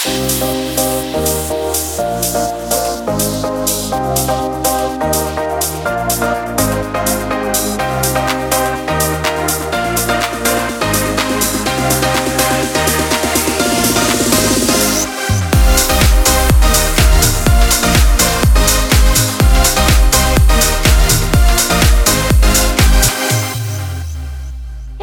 Hej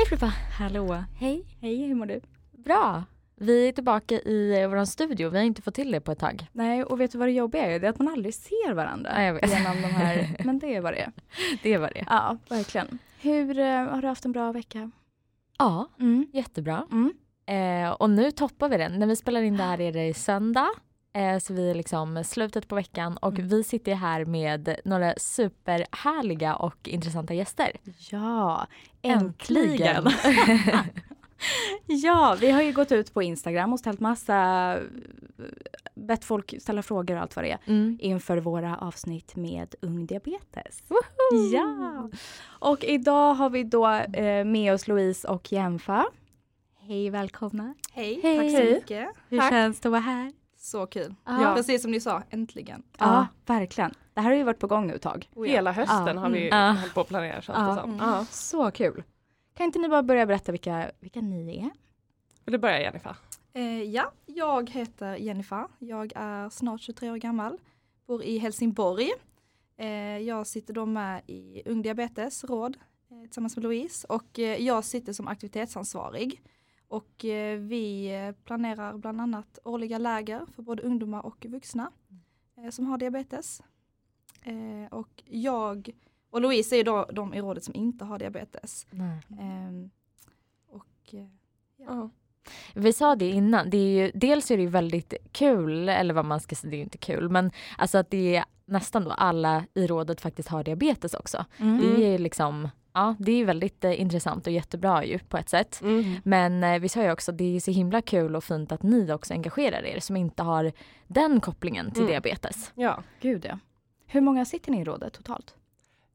Filippa! Hallå. Hej! Hej, hur mår du? Bra! Vi är tillbaka i vår studio, vi har inte fått till det på ett tag. Nej, och vet du vad det jobbiga är? Det är att man aldrig ser varandra Ja, jag vet. genom de här, men det är vad det är. Det var det. Ja, verkligen. Hur eh, har du haft en bra vecka? Ja, Mm. jättebra. Mm. Eh, och nu toppar vi den. När vi spelar in det här är det söndag. Eh, så vi är liksom slutet på veckan och Mm. vi sitter här med några superhärliga och intressanta gäster. Ja, äntligen! ja, vi har ju gått ut på Instagram och ställt massa, bett folk ställa frågor och allt vad det är Mm. inför våra avsnitt med ung diabetes. Woho! Ja! Och idag har vi då eh, med oss Louise och Jenfa. Hej, välkomna. Hej, Hej. tack så mycket. Hur Tack. känns det att vara här? Så kul. Ja. Precis som ni sa, äntligen. Ja, verkligen. Det här har ju varit på gång nu ett tag. Oh ja. Hela hösten Ja. har vi Mm. Ja. hållit på att planera känns Ja. Mm. Ja. Så kul. Kan inte ni bara börja berätta vilka, vilka ni är? Vill du börja Jennifer? Eh, ja, jag heter Jennifer. Jag är snart 23 år gammal. Bor i Helsingborg. Eh, jag sitter då med i Ung Diabetes råd eh, tillsammans med Louise och eh, jag sitter som aktivitetsansvarig. Och eh, vi eh, planerar bland annat årliga läger för både ungdomar och vuxna eh, som har diabetes. Eh, och jag och Louise är ju då de i rådet som inte har diabetes. Nej. Ehm, och eh, Ja. Vi sa det innan, det är ju, dels är det ju väldigt kul, eller vad man ska säga, det är ju inte kul, men alltså att det är nästan då alla i rådet faktiskt har diabetes också. Mm. Det är ju liksom, ja det är väldigt eh, intressant och jättebra ju på ett sätt. Mm. Men eh, vi sa ju också, det är så himla kul och fint att ni också engagerar er som inte har den kopplingen till Mm. diabetes. ja. Gud ja. Hur många sitter ni i rådet totalt?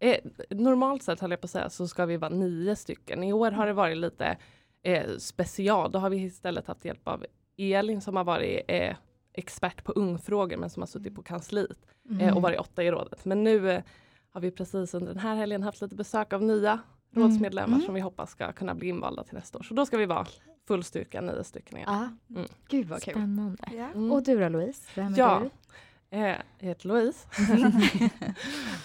Eh, normalt sett höll jag på att säga så ska vi vara nio stycken. I år har det varit lite eh, special. Då har vi istället haft hjälp av Elin som har varit eh, expert på ungfrågor men som har suttit på kansliet eh, och varit åtta i rådet. Men nu eh, har vi precis under den här helgen haft lite besök av nya rådsmedlemmar Mm. som vi hoppas ska kunna bli invalda till nästa år. Så då ska vi vara full styrka, nio stycken igen. Ja. Mm. Gud vad kul. Spännande. ja. Mm. Och du då Louise? Vem är Ja. du? Eh, jag heter Louise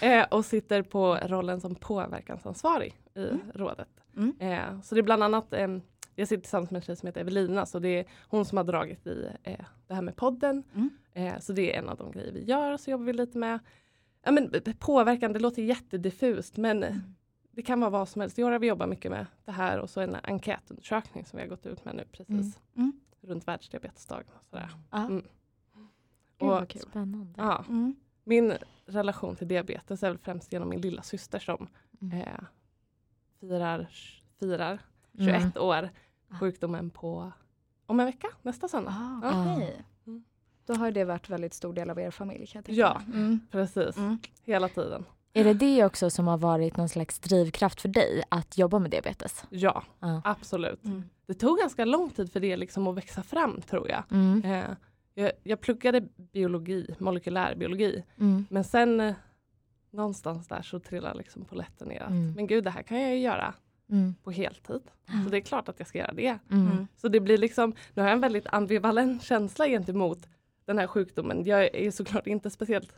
eh, och sitter på rollen som påverkansansvarig i Mm. rådet. Mm. Eh, så det är bland annat, jag sitter tillsammans med en tjej som heter Evelina så det är hon som har dragit i det här med podden. Mm. Så det är en av de grejer vi gör så jobbar vi lite med ja, men, påverkan, det låter jättediffust men Mm. det kan vara vad som helst. I år har vi jobbat mycket med det här och så en enkätundersökning som vi har gått ut med nu precis Mm. Mm. runt världsdiabetesdagen. Och sådär. Mm. Gud Och- vad kul. Spännande. Ja. Mm. Min relation till diabetes är väl främst genom min lilla syster som Mm. eh, firar, firar Mm. 21 år Ah. sjukdomen på om en vecka, nästa söndag. Ah, Ja. Mm. Då har det varit väldigt stor del av er familj kan jag tänka Ja. Mm. Precis, Mm. hela tiden. Är det det också som har varit någon slags drivkraft för dig att jobba med diabetes? Ja, Ja. absolut. Mm. Det tog ganska lång tid för det liksom att växa fram tror jag. Mm. Eh, jag, jag pluggade biologi, molekylär biologi, Mm. men sen eh, någonstans där så trillade liksom polletten ner att Mm. men gud det här kan jag ju göra Mm. på heltid. Så det är klart att jag ska göra det. Mm. Mm. Så det blir liksom, nu har jag en väldigt ambivalent känsla gentemot den här sjukdomen. Jag är såklart inte speciellt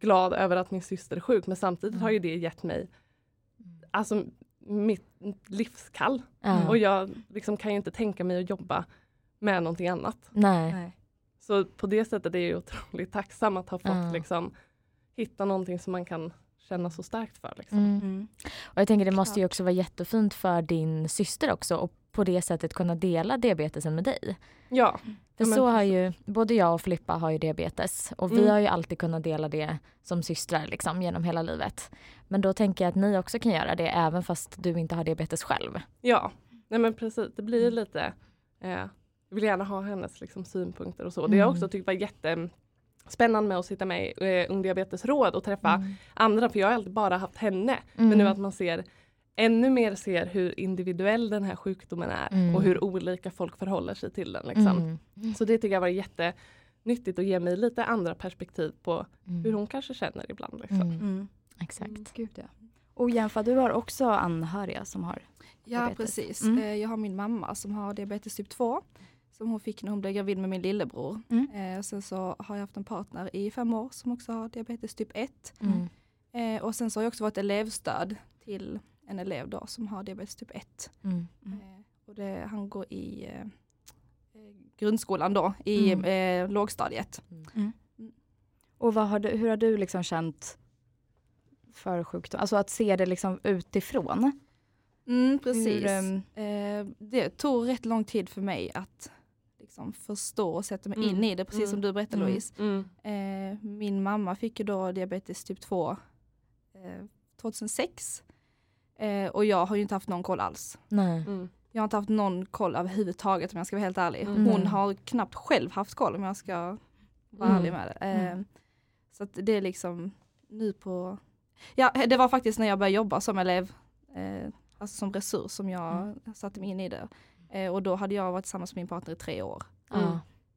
glad över att min syster är sjuk men samtidigt Mm. har ju det gett mig alltså mitt livskall. Och jag liksom kan ju inte tänka mig att jobba med någonting annat. Nej. Nej. Så på det sättet är jag otroligt tacksam att ha fått Ja. liksom, hitta någonting som man kan känna så starkt för. Liksom. Mm. Mm. Och jag tänker det måste ju också vara jättefint för din syster också och på det sättet kunna dela diabetesen med dig. Ja, För så har ju, både jag och Filippa har ju diabetes och vi Mm. har ju alltid kunnat dela det som systrar liksom genom hela livet. Men då tänker jag att ni också kan göra det även fast du inte har diabetes själv. ja. Nej men precis, det blir Mm. lite eh, jag vill gärna ha hennes liksom, synpunkter och så. Det jag Mm. också tyckt var jättespännande med att sitta med i eh, Ung Diabetesråd och träffa Mm. andra, för jag har alltid bara haft henne. Mm. Men nu att man ser ännu mer ser hur individuell den här sjukdomen är Mm. och hur olika folk förhåller sig till den. Liksom. Mm. Så det tycker jag var jättenyttigt att ge mig lite andra perspektiv på Mm. hur hon kanske känner ibland. Liksom. Mm. Mm. Exakt. Gud ja. Och Jenfa, du har också anhöriga som har Ja diabetes. precis. Mm. Eh, Jag har min mamma som har diabetes typ 2. Som hon fick när hon blev gravid med min lillebror. Mm. Eh, och sen så har jag haft en partner i fem år som också har diabetes typ 1. Mm. Eh, och sen så har jag också varit elevstöd till en elev då som har diabetes typ 1. Mm. Mm. Eh, och det, han går i eh, eh, grundskolan då, i Mm. eh, lågstadiet. Och vad har du, hur har du liksom känt för sjukdom? Alltså att se det liksom utifrån. Mm, precis. Hur, ehm, Eh, det tog rätt lång tid för mig att liksom förstå och sätta mig Mm. in i det, precis Mm. som du berättade Mm. Louise. Mm. Eh, min mamma fick ju då diabetes typ 2 eh, 2006. Eh, och jag har ju inte haft någon koll alls. Nej. Mm. Jag har inte haft någon koll överhuvudtaget om jag ska vara helt ärlig. Mm. Hon har knappt själv haft koll om jag ska vara Mm. ärlig med det. Eh, Mm. Så att det är liksom nu på, ja det var faktiskt när jag började jobba som elev, eh, alltså som resurs som jag Mm. satte mig in i det. Eh, och då hade jag varit tillsammans med min partner i tre år.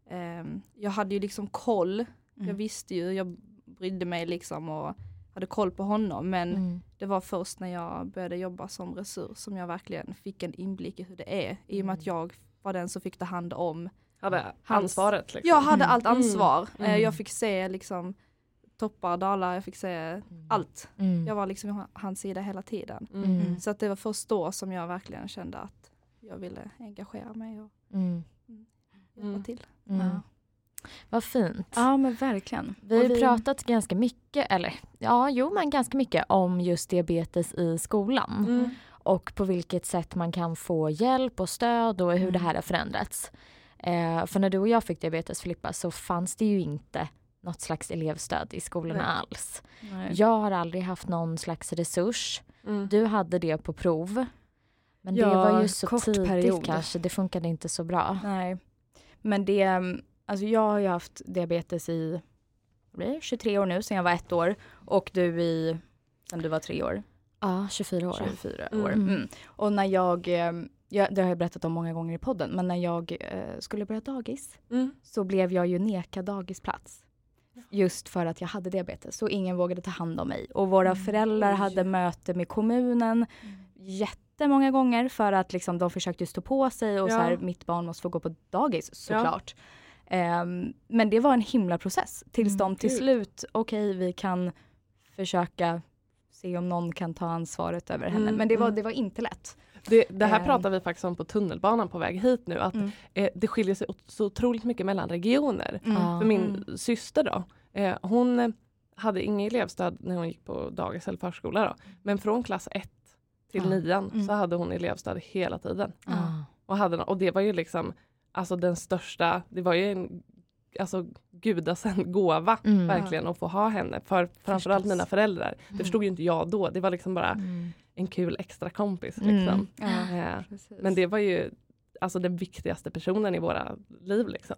Eh, jag hade ju liksom koll, jag mm. visste ju, jag brydde mig liksom och hade koll på honom men Mm. det var först när jag började jobba som resurs som jag verkligen fick en inblick i hur det är. I och med att Mm. jag var den som fick ta hand om. Hade ansvaret. Liksom. Jag hade Mm. allt ansvar. Eh, Mm. Jag fick se liksom toppar, dalar, jag fick se allt. Mm. Jag var liksom på hans sida hela tiden. Mm. Mm. Så att det var först då som jag verkligen kände att jag ville engagera mig och Mm. hjälpa Mm. till. Mm. Ja. Vad fint. ja men verkligen. Vi har ju pratat ganska mycket, eller ja, jo men ganska mycket om just diabetes i skolan. Mm. och på vilket sätt man kan få hjälp och stöd och hur Mm. det här har förändrats. Eh, för när du och jag fick diabetes Filippa så fanns det ju inte något slags elevstöd i skolorna Nej. alls. Nej. Jag har aldrig haft någon slags resurs. Mm. Du hade det på prov. Men Ja, det var ju så kort tidigt period. kanske, det funkade inte så bra. Nej. Men det, alltså jag har ju haft diabetes i vad blir det, 23 år nu, sen jag var ett år. Och du i, sen du var tre år, Ja, 24 år. 24 Mm. år. Mm. Och när jag, eh, jag, det har jag berättat om många gånger i podden, men när jag eh, skulle börja dagis Mm. så blev jag ju nekad dagisplats. Just för att jag hade diabetes och ingen vågade ta hand om mig. Och våra Mm. föräldrar hade möte med kommunen jättemånga gånger för att liksom, de försökte stå på sig och Ja. så här, mitt barn måste få gå på dagis såklart. Ehm, men det var en himla process tills Mm, de till slut, okej vi kan försöka se om någon kan ta ansvaret över henne. Mm, Men det var, mm. det var inte lätt. Det, det här Ehm. pratar vi faktiskt om på tunnelbanan på väg hit nu. Att Mm. eh, det skiljer sig så otroligt mycket mellan regioner. Ja. För min Mm. syster då, eh, hon hade inget elevstöd när hon gick på dagis eller förskola. Då. Men från klass 1 till nian Mm. så hade hon elevstöd hela tiden. Och, hade, och det var ju liksom alltså den största, det var ju en alltså, gudasänd gåva Mm. verkligen att få ha henne. För framförallt mina föräldrar. Det Mm. förstod ju inte jag då. Det var liksom bara Mm. en kul extra kompis. Mm. Liksom. Ja, Eh, men det var ju alltså den viktigaste personen i våra liv. Liksom.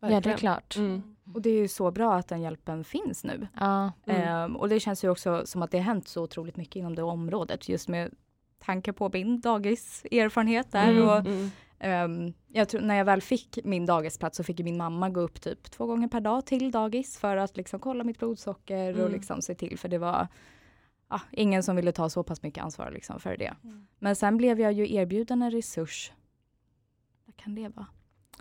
Mm. Ja, det är Verkligen. klart. Mm. Och det är ju så bra att den hjälpen finns nu. Ja. Mm. Ehm, och det känns ju också som att det har hänt så otroligt mycket inom det området. Just med tanke på min dagiserfarenhet där. Mm. Och, Mm. ehm, jag tror, när jag väl fick min dagisplats så fick min mamma gå upp typ två gånger per dag till dagis för att liksom kolla mitt blodsocker och Mm. liksom se till. För det var ah, ingen som ville ta så pass mycket ansvar liksom för det. Mm. Men sen blev jag ju erbjuden en resurs. Vad kan det vara?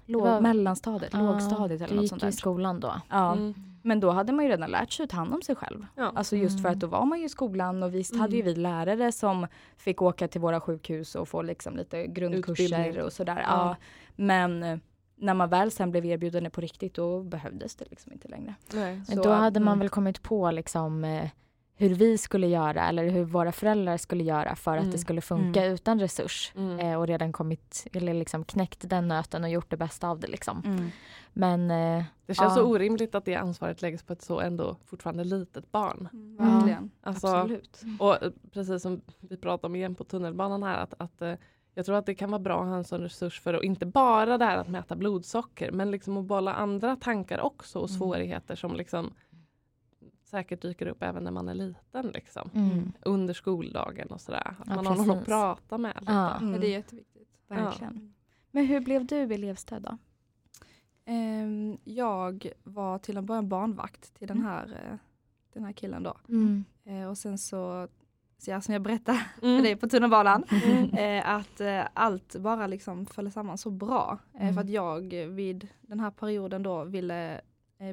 Låg, var- mellanstadiet, Ja, lågstadiet eller Du något gick sånt i där. skolan då. Ja. Mm. Men då hade man ju redan lärt sig att ta hand om sig själv. Ja. Alltså just för Mm. att då var man ju i skolan och visst hade ju vi lärare som fick åka till våra sjukhus och få liksom lite grundkurser Utbildning. och sådär. Ja. Ja. Men eh, när man väl sen blev erbjuden det på riktigt då behövdes det liksom inte längre. Nej. Så, då hade man mm. väl kommit på liksom eh, hur vi skulle göra eller hur våra föräldrar skulle göra för att Mm. det skulle funka utan resurs. Mm. Eh, och redan kommit, eller liksom knäckt den nöten och gjort det bästa av det liksom. Mm. Men eh, Det känns Ja. så orimligt att det ansvaret läggs på ett så ändå fortfarande litet barn. Mm, Ja. verkligen. Alltså, Absolut. och eh, precis som vi pratade om igen på tunnelbanan här att, att eh, jag tror att det kan vara bra att ha en sån resurs för att inte bara det här att mäta blodsocker men liksom att bolla andra tankar också och Mm. svårigheter som liksom säkert dyker upp även när man är liten. Liksom. Mm. Under skoldagen och sådär. Att Ja, man har någon att precis. prata med. Lite. Ja. Mm. Ja, det är jätteviktigt. Verkligen. Men hur blev du elevstöd då? Ehm, jag var till en början barnvakt till den Mm. här, eh, den här killen då. Mm. Eh, och sen så, så jag, som jag berättade Mm. för dig på tunnelbanan, Mm. eh, att allt bara liksom föll samman så bra. Mm. För att jag vid den här perioden då ville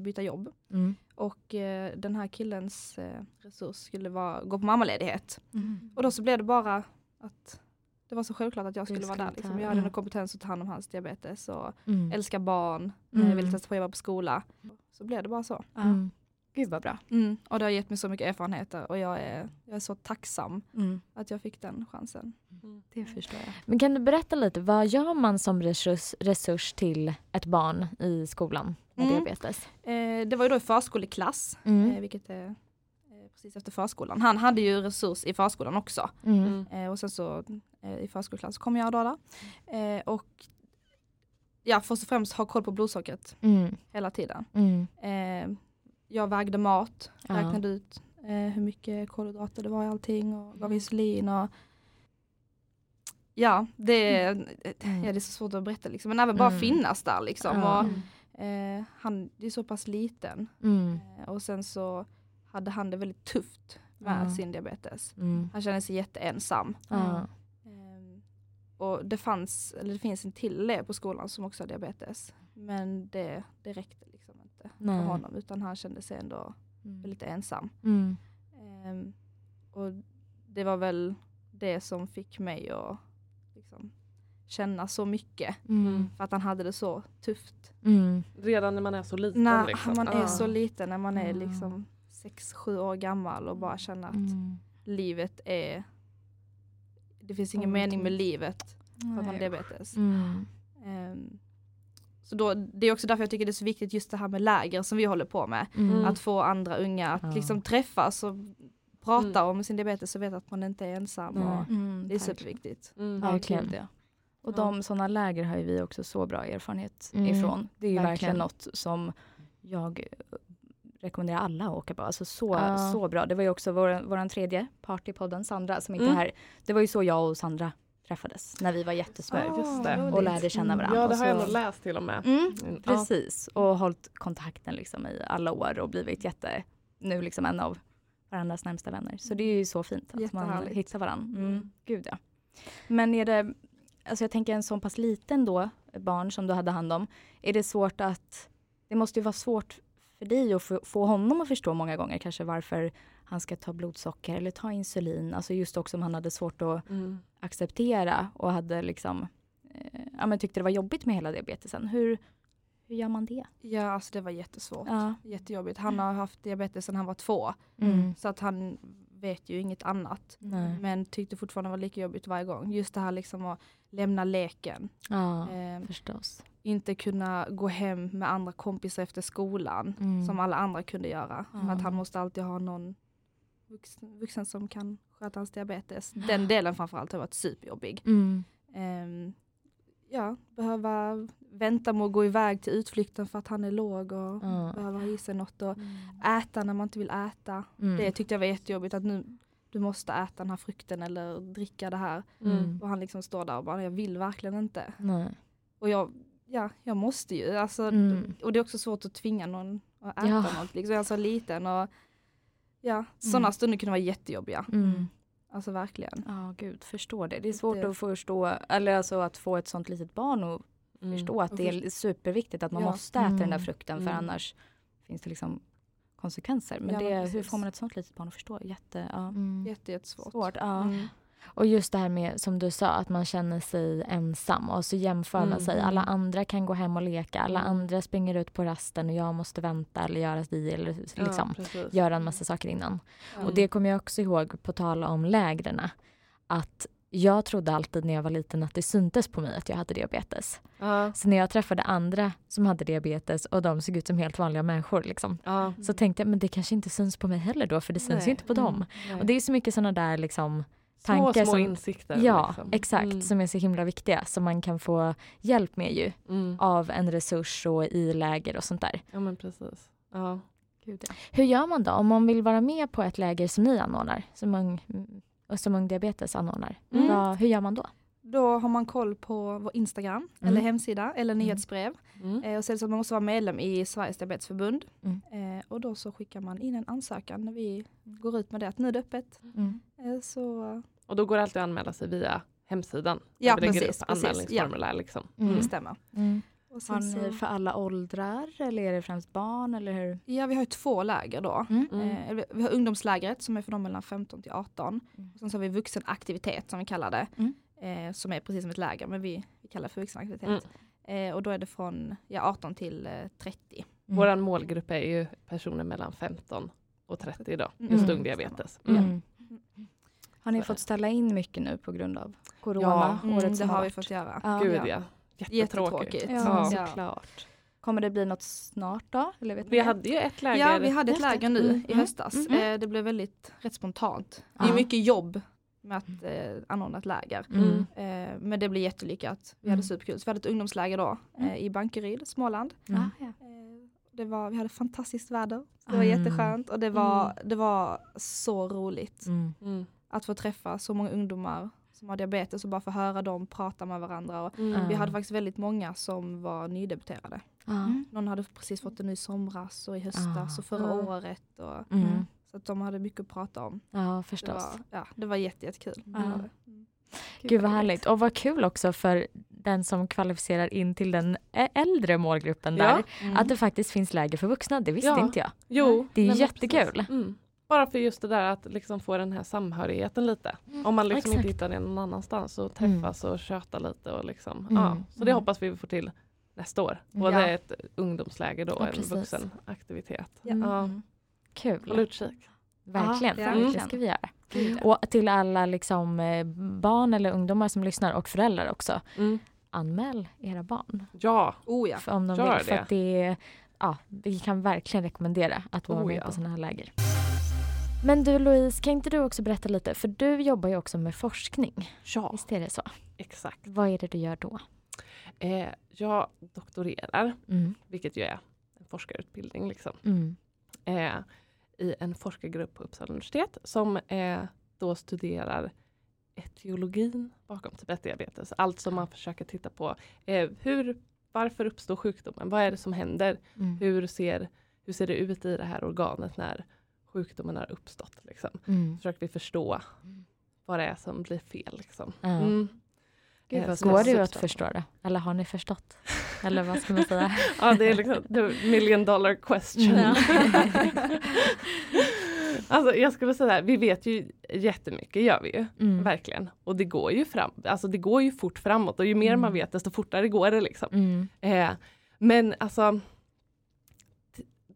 byta jobb. Mm. Och eh, den här killens eh, resurs skulle vara, gå på mammaledighet. Mm. Och då så blev det bara att det var så självklart att jag skulle vara där. Liksom. Jag hade mm. en kompetens att ta hand om hans diabetes och Mm. älskar barn, Mm. mm. ville testa på att jobba på skola. Så blev det bara så. Mm. Gud vad bra. Mm. Och det har gett mig så mycket erfarenheter och jag är, jag är så tacksam Mm. att jag fick den chansen. Det förstår jag. Men kan du berätta lite, vad gör man som resurs, resurs till ett barn i skolan med Mm. diabetes? Eh, det var ju då i förskoleklass, Mm. eh, vilket är eh, precis efter förskolan. Han hade ju resurs i förskolan också. Mm. Mm. Eh, och sen så eh, i förskoleklass kom jag då där. Eh, och ja, först och främst ha koll på blodsockret Mm. hela tiden. Mm. Jag vägde mat, Ja. räknade ut eh, hur mycket kolhydrater det var i allting och gav insulin och Ja, det är, ja, det är så svårt att berätta liksom. Men även bara Mm. finnas där liksom. Ja. Och, eh, han är så pass liten. Mm. Eh, och sen så hade han det väldigt tufft med sin diabetes. Mm. Han kände sig jätteensam. Ehm, och det fanns, eller det finns en till elev på skolan som också har diabetes. Men det, det räckte inte Nej. för honom utan han kände sig ändå Mm. lite ensam. Mm. Ehm, och det var väl det som fick mig att liksom, känna så mycket. Mm. För att han hade det så tufft. Mm. Redan när man är så liten. När liksom. man är Ja. så liten, när man är Ja. liksom 6-7 år gammal och bara känner att Mm. livet är det finns ingen mening med livet för att man har diabetes. Mm. Så då, det är också därför jag tycker det är så viktigt just det här med läger som vi håller på med. Mm. Att få andra unga att Ja. liksom träffas och prata Mm. om sin diabetes och veta att man inte är ensam. Och Mm, det är tack. superviktigt. Mm. Ja, Verkligen. ja. Och Ja. de sådana läger har ju vi också så bra erfarenhet Mm, ifrån. Det är ju verkligen. verkligen. något som jag eh, rekommenderar alla att åka på. Alltså så, Ja. så bra. Det var ju också vår, vår tredje part i podden, Sandra, som inte Mm. är här. Det var ju så jag och Sandra träffades när vi var jättesmå. Just det. och lärde känna varandra. Ja, det Och har jag så- nog läst till och med. Mm, Mm, ja. precis. Och hållit kontakten liksom i alla år och blivit jätte, nu liksom en av varandras närmsta vänner. Så det är ju så fint att man hittar varandra. Mm. Mm. Gud ja. Men är det, alltså jag tänker en så pass liten då, barn som du hade hand om, är det svårt att, det måste ju vara svårt för dig att få, få honom att förstå många gånger kanske varför han ska ta blodsocker eller ta insulin. Alltså just också om han hade svårt att Mm. acceptera och hade liksom, eh, ja men tyckte det var jobbigt med hela diabetesen. Hur, hur gör man det? Ja, alltså det var jättesvårt. Ja. Jättejobbigt. Han har haft diabetes sedan han var två. Mm. Så att han vet ju inget annat. Nej. Men tyckte fortfarande var lika jobbigt varje gång. Just det här liksom att lämna leken. Ja, Ehm, förstås. inte kunna gå hem med andra kompisar efter skolan. Mm. Som alla andra kunde göra. För Ja. att han måste alltid ha någon vuxen, vuxen som kan sköta hans diabetes. Den delen framförallt har varit superjobbig. Mm. Ehm, ja, behöva vänta med att gå iväg till utflykten för att han är låg och Ja. behöver ha i sig något och Mm. äta när man inte vill äta. Mm. Det tyckte jag var jättejobbigt att nu du måste äta den här frukten eller dricka det här. Mm. Och han liksom står där och bara jag vill verkligen inte. Nej. Och jag, ja, jag måste ju. Alltså, Mm. Och det är också svårt att tvinga någon att äta Ja. något. Liksom. Jag är så liten och ja, sådana Mm. stunder kunde vara jättejobbiga. Mm. Alltså verkligen. Ja, gud, förstår det. Det är svårt Det- att förstå, eller alltså att få ett sånt litet barn att Mm. förstå att Och det är superviktigt att man Ja. måste äta den där Mm. frukten för Mm. annars finns det liksom konsekvenser. Men Ja, det, hur får man ett sånt litet barn att förstå? Jätte, ja. Mm. Jätte, jättesvårt. Svårt, ja. Mm. Och just det här med som du sa att man känner sig ensam och så jämför man Mm. sig. Alla andra kan gå hem och leka, alla Mm. andra springer ut på rasten och jag måste vänta eller göra det eller liksom Ja, göra en massa saker innan. Ja. Och det kommer jag också ihåg på tal om lägren att jag trodde alltid när jag var liten att det syntes på mig att jag hade diabetes. Ja, Så när jag träffade andra som hade diabetes och de såg ut som helt vanliga människor liksom, ja. så tänkte jag men det kanske inte syns på mig heller då för det syns Nej. ju inte på dem. Nej. Och det är så mycket sådana där liksom tankar små som- insikter. Ja, liksom. exakt. Mm. Som är så himla viktiga. Som man kan få hjälp med ju. Mm. Av en resurs och i läger och sånt där. Ja men precis. Ja. Gud, ja. Hur gör man då om man vill vara med på ett läger som ni anordnar, som Ung, och som Ung Diabetes anordnar? Mm. Vad, hur gör man då? Då har man koll på vår Instagram Mm. eller hemsida eller nyhetsbrev. Mm. Eh, och sen så att man måste vara medlem i Sveriges Diabetesförbund. Mm. Eh, och då så skickar man in en ansökan när vi går ut med det att nu är det öppet. Mm. Eh, så Och då går det alltid att anmäla sig via hemsidan. Ja, precis, upp anmälningsformulär. Liksom. Mm. det stämmer. Mm. Och sen Har så, ni för alla åldrar eller är det främst barn eller hur? ja, vi har ju två läger då. Mm. Mm. Eh, vi- har ungdomslägret som är för dem mellan 15 till 18. Mm. Och sen så har vi vuxenaktivitet som vi kallar det. Mm. Eh, som är precis som ett läger men vi, vi kallar det för vuxenaktivitet. Mm. Eh, och då är det från ja, 18 till eh, 30. Mm. Vår målgrupp är ju personer mellan 15 och 30 idag. Mm. Just Mm. ungdiabetes. Mm. Mm. Har ni fått det. ställa in mycket nu på grund av corona? Ja, Mm, året det som har vi fått göra. Ja. Gud Ja. Jättetråkigt. Jättetråkigt. Ja, Ja. såklart. Kommer det bli något snart då? Eller vet Vi ni? hade ju ett läger. Ja, vi hade ett det. läger nu Mm. i Mm. höstas. Mm. Eh, det blev väldigt rätt spontant. Det är mycket jobb med att eh, anordna ett läger. Mm. Eh, men det blev jättelyckat. Vi Mm. hade superkul. Så vi hade ett ungdomsläger då eh, i Bankeryd, Småland. Mm. Ja. Eh, det var, vi hade fantastiskt väder. Det var Mm. jätteskönt och det var, det var så roligt Mm. Mm. Att få träffa så många ungdomar som har diabetes och bara få höra dem prata med varandra. Och Mm. Vi hade faktiskt väldigt många som var nydebuterade. Ja. Mm. Någon hade precis fått en ny somras och i höstas Ah. och förra Ah. året. Och, Mm. så att de hade mycket att prata om. Ja, Det förstås. var, ja, det var jätte, jättekul. Det det. Mm. Gud vad härligt. Och vad kul också för den som kvalificerar in till den äldre målgruppen där. Ja. Mm. Att det faktiskt finns läger för vuxna, det visste Ja. inte jag. Jo, Det är jättekul. precis. Mm. Bara för just det där att liksom få den här samhörigheten lite. Om man liksom Exakt. inte hittar det någon annanstans och träffas och köta lite och liksom. Mm. Ja. Så det Mm. hoppas vi får till nästa år. Både Ja. ett ungdomsläger då och Ja, en vuxenaktivitet. Ja. Mm. Ja. Mm. Kul. Håll utkik. Verkligen, Ja, det verkligen. ska vi göra. Och till alla liksom, eh, barn eller ungdomar som lyssnar och föräldrar också. Mm. Anmäl era barn Ja, Oh ja. för om de Gör vill. För det. att det ja, vi kan verkligen rekommendera att vara Oh, med ja. på sådana här läger. Men du Louise, kan inte du också berätta lite? För du jobbar ju också med forskning. ja Visst är det så? exakt. Vad är det du gör då? Eh, jag doktorerar, Mm. vilket ju är en forskarutbildning, liksom, Mm. eh, i en forskargrupp på Uppsala universitet som eh, då studerar etiologin bakom 1-diabetes. Alltså man försöker titta på eh, hur, varför uppstår sjukdomen? Vad är det som händer? Mm. Hur ser, hur ser det ut i det här organet när sjukdomen har uppstått? Liksom? Mm. Försöker vi förstå vad det är som blir fel. Liksom. Mm. Gud, Eh, Går det ju att förstå det? Eller har ni förstått? Eller vad ska man säga? Ja, det är liksom the million dollar question. Ja. alltså jag skulle säga, vi vet ju jättemycket, gör vi ju. Mm. Verkligen. Och det går ju fram, alltså det går ju fort framåt och ju mer man Mm. vet desto fortare går det liksom. Mm. Eh, men alltså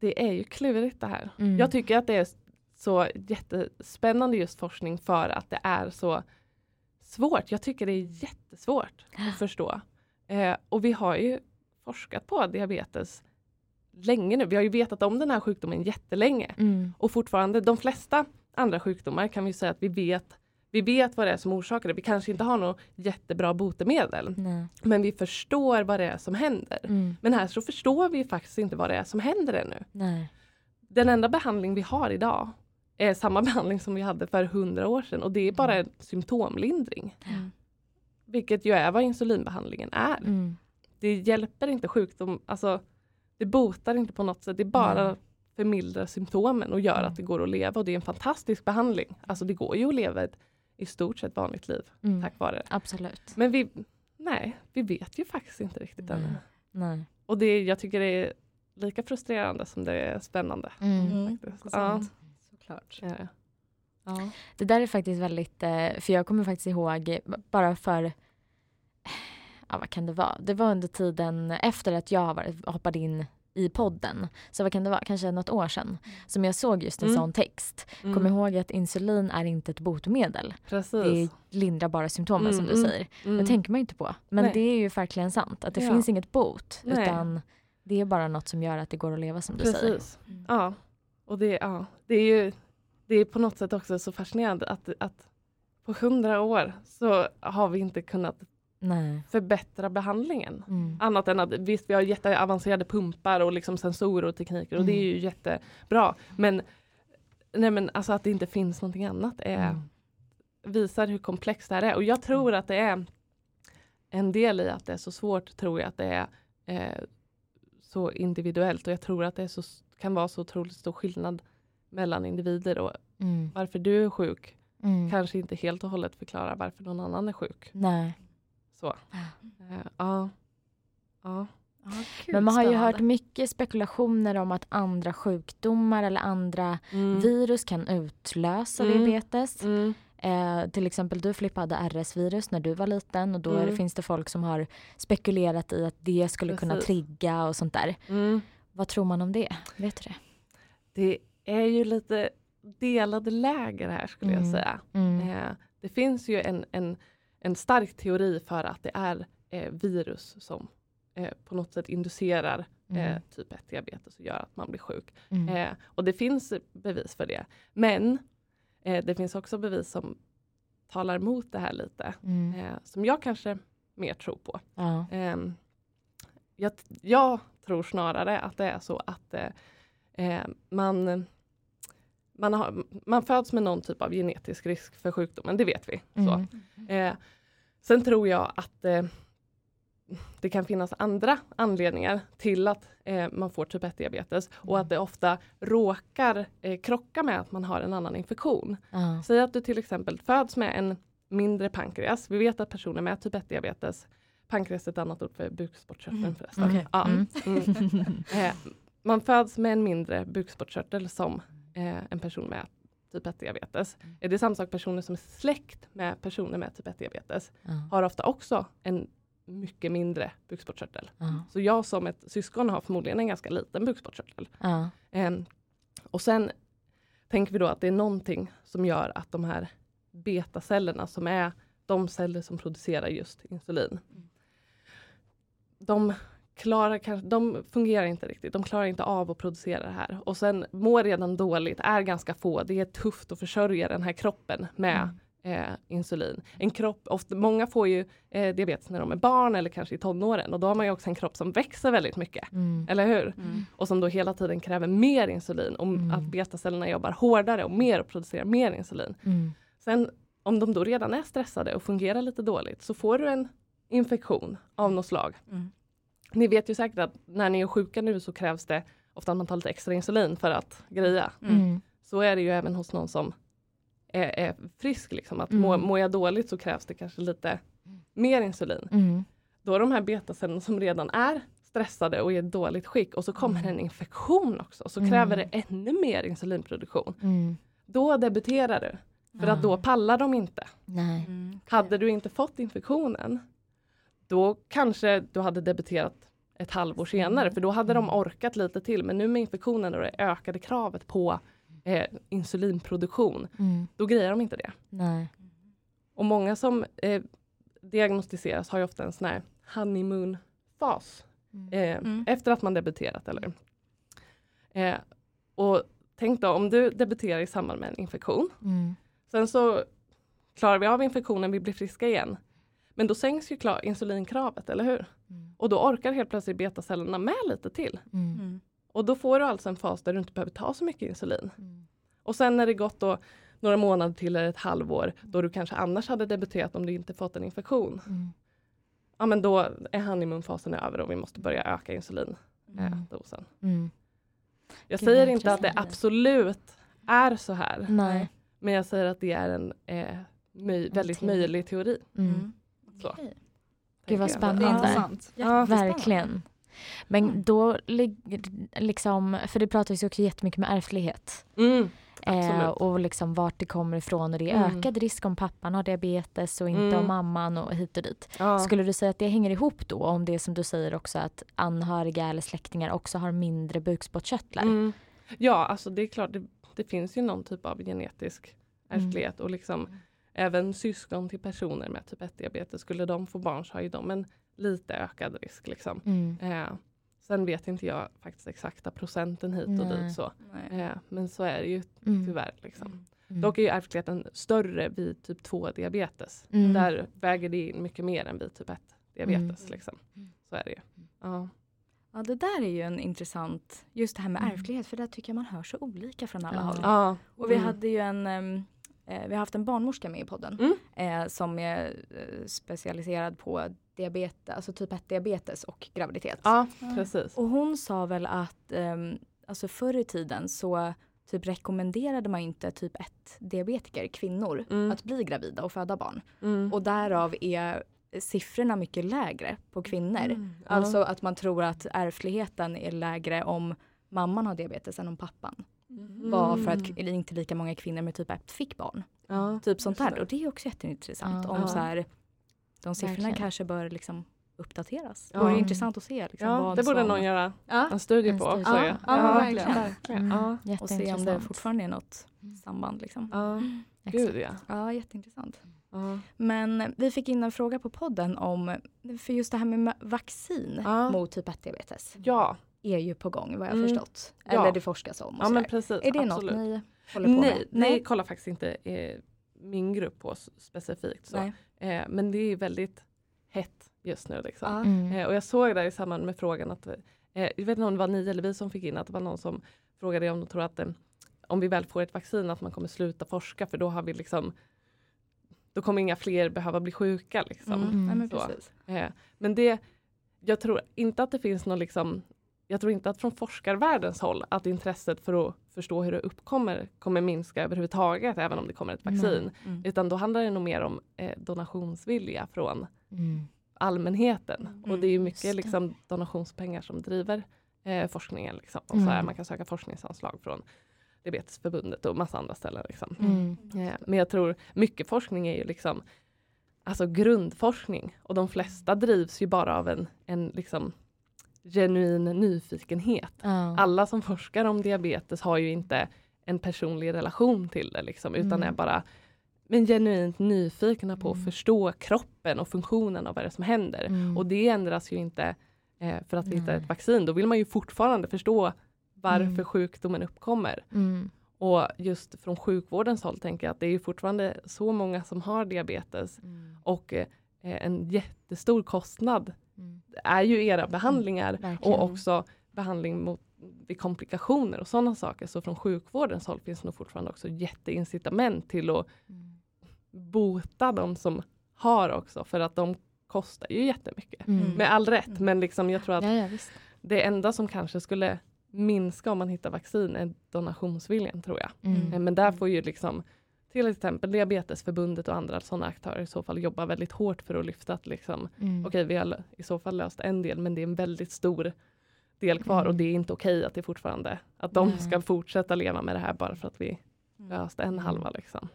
det, är ju klurigt det här. Mm. Jag tycker att det är så jättespännande just forskning för att det är så svårt. Jag tycker det är jättesvårt att förstå. Eh, och vi har ju forskat på diabetes länge nu. Vi har ju vetat om den här sjukdomen jättelänge. Mm. Och fortfarande, de flesta andra sjukdomar kan vi säga att vi vet vi vet vad det är som orsakar det. Vi kanske inte har något jättebra botemedel. Nej. Men vi förstår vad det är som händer. Mm. Men här så förstår vi faktiskt inte vad det är som händer ännu. Nej. Den enda behandling vi har idag är samma behandling som vi hade för hundra år sedan och det är bara en symptomlindring. Mm. Vilket ju är vad insulinbehandlingen är. Mm. Det hjälper inte sjukdom, alltså det botar inte på något sätt. Det bara Nej. förmildrar symptomen och gör Mm. att det går att leva och det är en fantastisk behandling. Alltså det går ju att leva ett i stort sett vanligt liv Mm. tack vare det. Absolut. Men vi, nej, vi vet ju faktiskt inte riktigt ännu. Nej. Och det, jag tycker det är lika frustrerande som det är spännande. Mm. Mm. Ja. Såklart. ja. ja. Det där är faktiskt väldigt, eh, för jag kommer faktiskt ihåg eh, bara för, ja vad kan det vara? Det var under tiden efter att jag var, hoppade in i podden. Så vad kan det vara? Kanske något år sedan. Som jag såg just en Mm. sån text. Mm. Kom ihåg att insulin är inte ett botemedel. Precis. Det lindrar bara symptomen som du Mm, mm, säger. Mm. Det tänker man inte på. Men Nej. det är ju verkligen sant. Att det Ja. finns inget bot. Nej. Utan det är bara något som gör att det går att leva som du säger. Precis. Ja. Och det, ja, det är ju det är på något sätt också så fascinerande att, att på hundra år så har vi inte kunnat Nej. förbättra behandlingen. Mm. Annat än att visst vi har jätteavancerade pumpar och liksom sensorer och tekniker och det är Mm. ju jättebra. Men, nej men alltså att det inte finns någonting annat är, Mm. visar hur komplext det här är. Och jag tror att det är en del i att det är så svårt tror jag att det är eh, så individuellt och jag tror att det så, kan vara så otroligt stor skillnad mellan individer och Mm. varför du är sjuk Mm. kanske inte helt och hållet förklarar varför någon annan är sjuk. Nej. Så. Eh, ja. Ja. Men man har ju spännande. hört mycket spekulationer om att andra sjukdomar eller andra Mm. virus kan utlösa Mm. diabetes. Mm. Eh, till exempel du Filippa hade RS-virus när du var liten och då det, Mm. finns det folk som har spekulerat i att det skulle kunna Precis. trigga och sånt där. Mm. Vad tror man om det? Vet du det? Det är ju lite delade läger här skulle jag Mm. säga. Mm. Eh, det finns ju en, en, en stark teori för att det är eh, virus som eh, på något sätt inducerar eh, Mm. typ 1 diabetes och gör att man blir sjuk. Mm. Eh, och det finns bevis för det. Men eh, det finns också bevis som talar emot det här lite. Mm. Som jag kanske mer tror på. Ja. Ehm, jag, jag tror snarare att det är så att man, man, har, man föds med någon typ av genetisk risk för sjukdomen, det vet vi. Så. Mm. Eh, sen tror jag att eh, det kan finnas andra anledningar till att eh, man får typ 1-diabetes och att det ofta råkar eh, krocka med att man har en annan infektion. Ja. Säg att du till exempel föds med en mindre pankreas. Vi vet att personer med typ 1-diabetes, pankreas är ett annat ord för bukspottkörteln Mm. förresten. Okej. Ja. Mm. Mm. Eh, man föds med en mindre bukspottkörtel som eh, en person med typ 1-diabetes. Är det samma sak personer som är släkt med personer med typ 1-diabetes Ja. har ofta också en mycket mindre bukspottkörtel. Ja. Så jag som ett syskon har förmodligen en ganska liten bukspottkörtel. Ehm, och sen tänker vi då att det är någonting som gör att de här betacellerna som är de celler som producerar just insulin. De, klarar, kanske- de fungerar inte riktigt, de klarar inte av att producera det här. Och sen mår redan dåligt, är ganska få, det är tufft att försörja den här kroppen med eh, insulin. En kropp, ofta, många får ju eh, diabetes när de är barn eller kanske i tonåren och då har man ju också en kropp som växer väldigt mycket. Mm. Eller hur? Mm. och som då hela tiden kräver mer insulin och Mm. att betacellerna jobbar hårdare och mer och producerar mer insulin. Mm. Sen om de då redan är stressade och fungerar lite dåligt så får du en infektion av något slag. Mm. Ni vet ju säkert att när ni är sjuka nu så krävs det ofta att man tar lite extra insulin för att greja. Mm. Så är det ju även hos någon som är, är frisk. Liksom. Att må, Mm. mår jag dåligt så krävs det kanske lite mer insulin. Mm. Då är de här betacellerna som redan är stressade och i ett dåligt skick och så kommer Mm. en infektion också så Mm. kräver det ännu mer insulinproduktion. Mm. Då debuterar du. För att då pallar de inte. Mm. Hade du inte fått infektionen då kanske du hade debuterat ett halvår senare för då hade de orkat lite till. Men nu med infektionen och det ökade kravet på eh, insulinproduktion, Mm. då grejer de inte det. Nej. Och många som eh, diagnostiseras har ju ofta en sån här honeymoon-fas Mm. eh, Mm. efter att man debuterat. Eller? Eh, och tänk då om du debuterar i samband med en infektion. Mm. Sen så klarar vi av infektionen, vi blir friska igen. Men då sänks ju klar, insulinkravet, eller hur? Mm. Och då orkar helt plötsligt betacellerna med lite till. Mm. Mm. Och då får du alltså en fas där du inte behöver ta så mycket insulin. Mm. Och sen när det gått då några månader till eller ett halvår då du kanske annars hade debuterat om du inte fått en infektion. Mm. Ja men då är honeymoon-fasen över och vi måste börja öka insulindosen. Mm. Jag Gud, säger inte att det absolut är så här. Nej. Men jag säger att det är en eh, möj- väldigt möjlig teori. Mm. Mm. Så. Okej. Gud vad spännande. Ja, Verkligen. Men då ligger liksom, för det pratas ju också jättemycket med ärftlighet. Mm, Eh, och liksom vart det kommer ifrån och det är Mm. ökad risk om pappan har diabetes och inte Mm. om mamman och hit och dit. ja. Skulle du säga att det hänger ihop då om det som du säger också att anhöriga eller släktingar också har mindre bukspottkörtlar? Mm. Ja, alltså det är klart, det, det finns ju någon typ av genetisk Mm. ärftlighet och liksom även syskon till personer med typ 1-diabetes, skulle de få barn så har ju de en lite ökad risk. Liksom. Mm. Eh, sen vet inte jag faktiskt exakta procenten hit och Nej. dit. Så. Eh, men så är det ju Mm. tyvärr. Liksom. Mm. Dock är ju ärftligheten större vid typ 2 diabetes. Mm. Där väger det in mycket mer än vid typ 1 diabetes. Mm. Liksom. Så är det ju. Ja. Ja, det där är ju en intressant, just det här med Mm. ärftlighet, för där tycker jag man hör så olika från alla Ja. håll. Ja. Och vi Mm. hade ju en, eh, vi har haft en barnmorska med i podden Mm. eh, som är eh, specialiserad på diabetes, alltså typ 1 diabetes och graviditet. ja, precis. Och hon sa väl att um, alltså förr i tiden så typ rekommenderade man inte typ 1 diabetiker, kvinnor, Mm. att bli gravida och föda barn. Mm. Och därav är siffrorna mycket lägre på kvinnor. Mm. Alltså att man tror att ärftligheten är lägre om mamman har diabetes än om pappan. Mm. Var för att k- inte lika många kvinnor med typ 1 fick barn. Ja. Typ sånt här. Och det är också jätteintressant. Ja. Om Ja. så här, de siffrorna Verkligen. kanske bör liksom uppdateras. Ja. Det vore intressant att se. Liksom, Ja, vad det borde som, någon göra Ja. en studie En på studie. också. Ja, ja, verkligen. verkligen. Ja. Och se om det fortfarande är något Mm. samband. Liksom. Ja. Gud ja. Ja, jätteintressant. Men vi fick in en fråga på podden om, för just det här med vaccin Ja. mot typ 1 diabetes Ja, är ju på gång vad jag Mm. förstått. Ja. Eller det forskas om och ja men precis. Är det absolut. något ni håller på nej, med? nej, kollar faktiskt inte eh, min grupp på specifikt. Så. Nej. Eh, men det är väldigt hett just nu. Liksom. Ja. Mm. Eh, och jag såg där i samband med frågan att, eh, jag vet inte om det var ni eller vi som fick in, att det var någon som frågade om de tror att eh, om vi väl får ett vaccin att man kommer sluta forska för då har vi liksom då kommer inga fler behöva bli sjuka. Liksom. Mm. Nej, men Så. precis. Eh, men det, jag tror inte att det finns någon liksom, jag tror inte att från forskarvärldens håll att intresset för att förstå hur det uppkommer kommer minska överhuvudtaget även om det kommer ett vaccin. Mm. Utan då handlar det nog mer om eh, donationsvilja från Mm. allmänheten. Mm, och det är ju just mycket liksom, donationspengar som driver eh, forskningen. Liksom. Och så Mm. här, man kan söka forskningsanslag från Diabetesförbundet och massa andra ställen. Liksom. Mm. Eh, men jag tror mycket forskning är ju liksom alltså grundforskning och de flesta drivs ju bara av en, en liksom genuin nyfikenhet. Ja. Alla som forskar om diabetes har ju inte en personlig relation till det liksom, utan Mm. är bara men genuint nyfikna på att Mm. förstå kroppen och funktionen av vad det är som händer. Mm. Och det ändras ju inte eh, för att vi hittar ett vaccin. Då vill man ju fortfarande förstå varför Mm. sjukdomen uppkommer. Mm. Och just från sjukvårdens håll tänker jag att det är fortfarande så många som har diabetes Mm. och eh, en jättestor kostnad Mm. är ju era behandlingar Verkligen. och också behandling mot vid komplikationer och sådana saker. Så från sjukvårdens håll finns nog fortfarande också jätteincitament till att Mm. bota de som har också för att de kostar ju jättemycket. Mm. Med all rätt, Mm. men liksom jag tror att Ja, ja, det enda som kanske skulle minska om man hittar vaccin är donationsviljan tror jag. Mm. Eh, Men där får ju liksom till exempel Diabetesförbundet och andra sådana aktörer i så fall jobba väldigt hårt för att lyfta att liksom, Mm. okej vi har i så fall löst en del men det är en väldigt stor del kvar Mm. och det är inte okej att det fortfarande att de Nej. ska fortsätta leva med det här bara för att vi Mm. löste en halva liksom.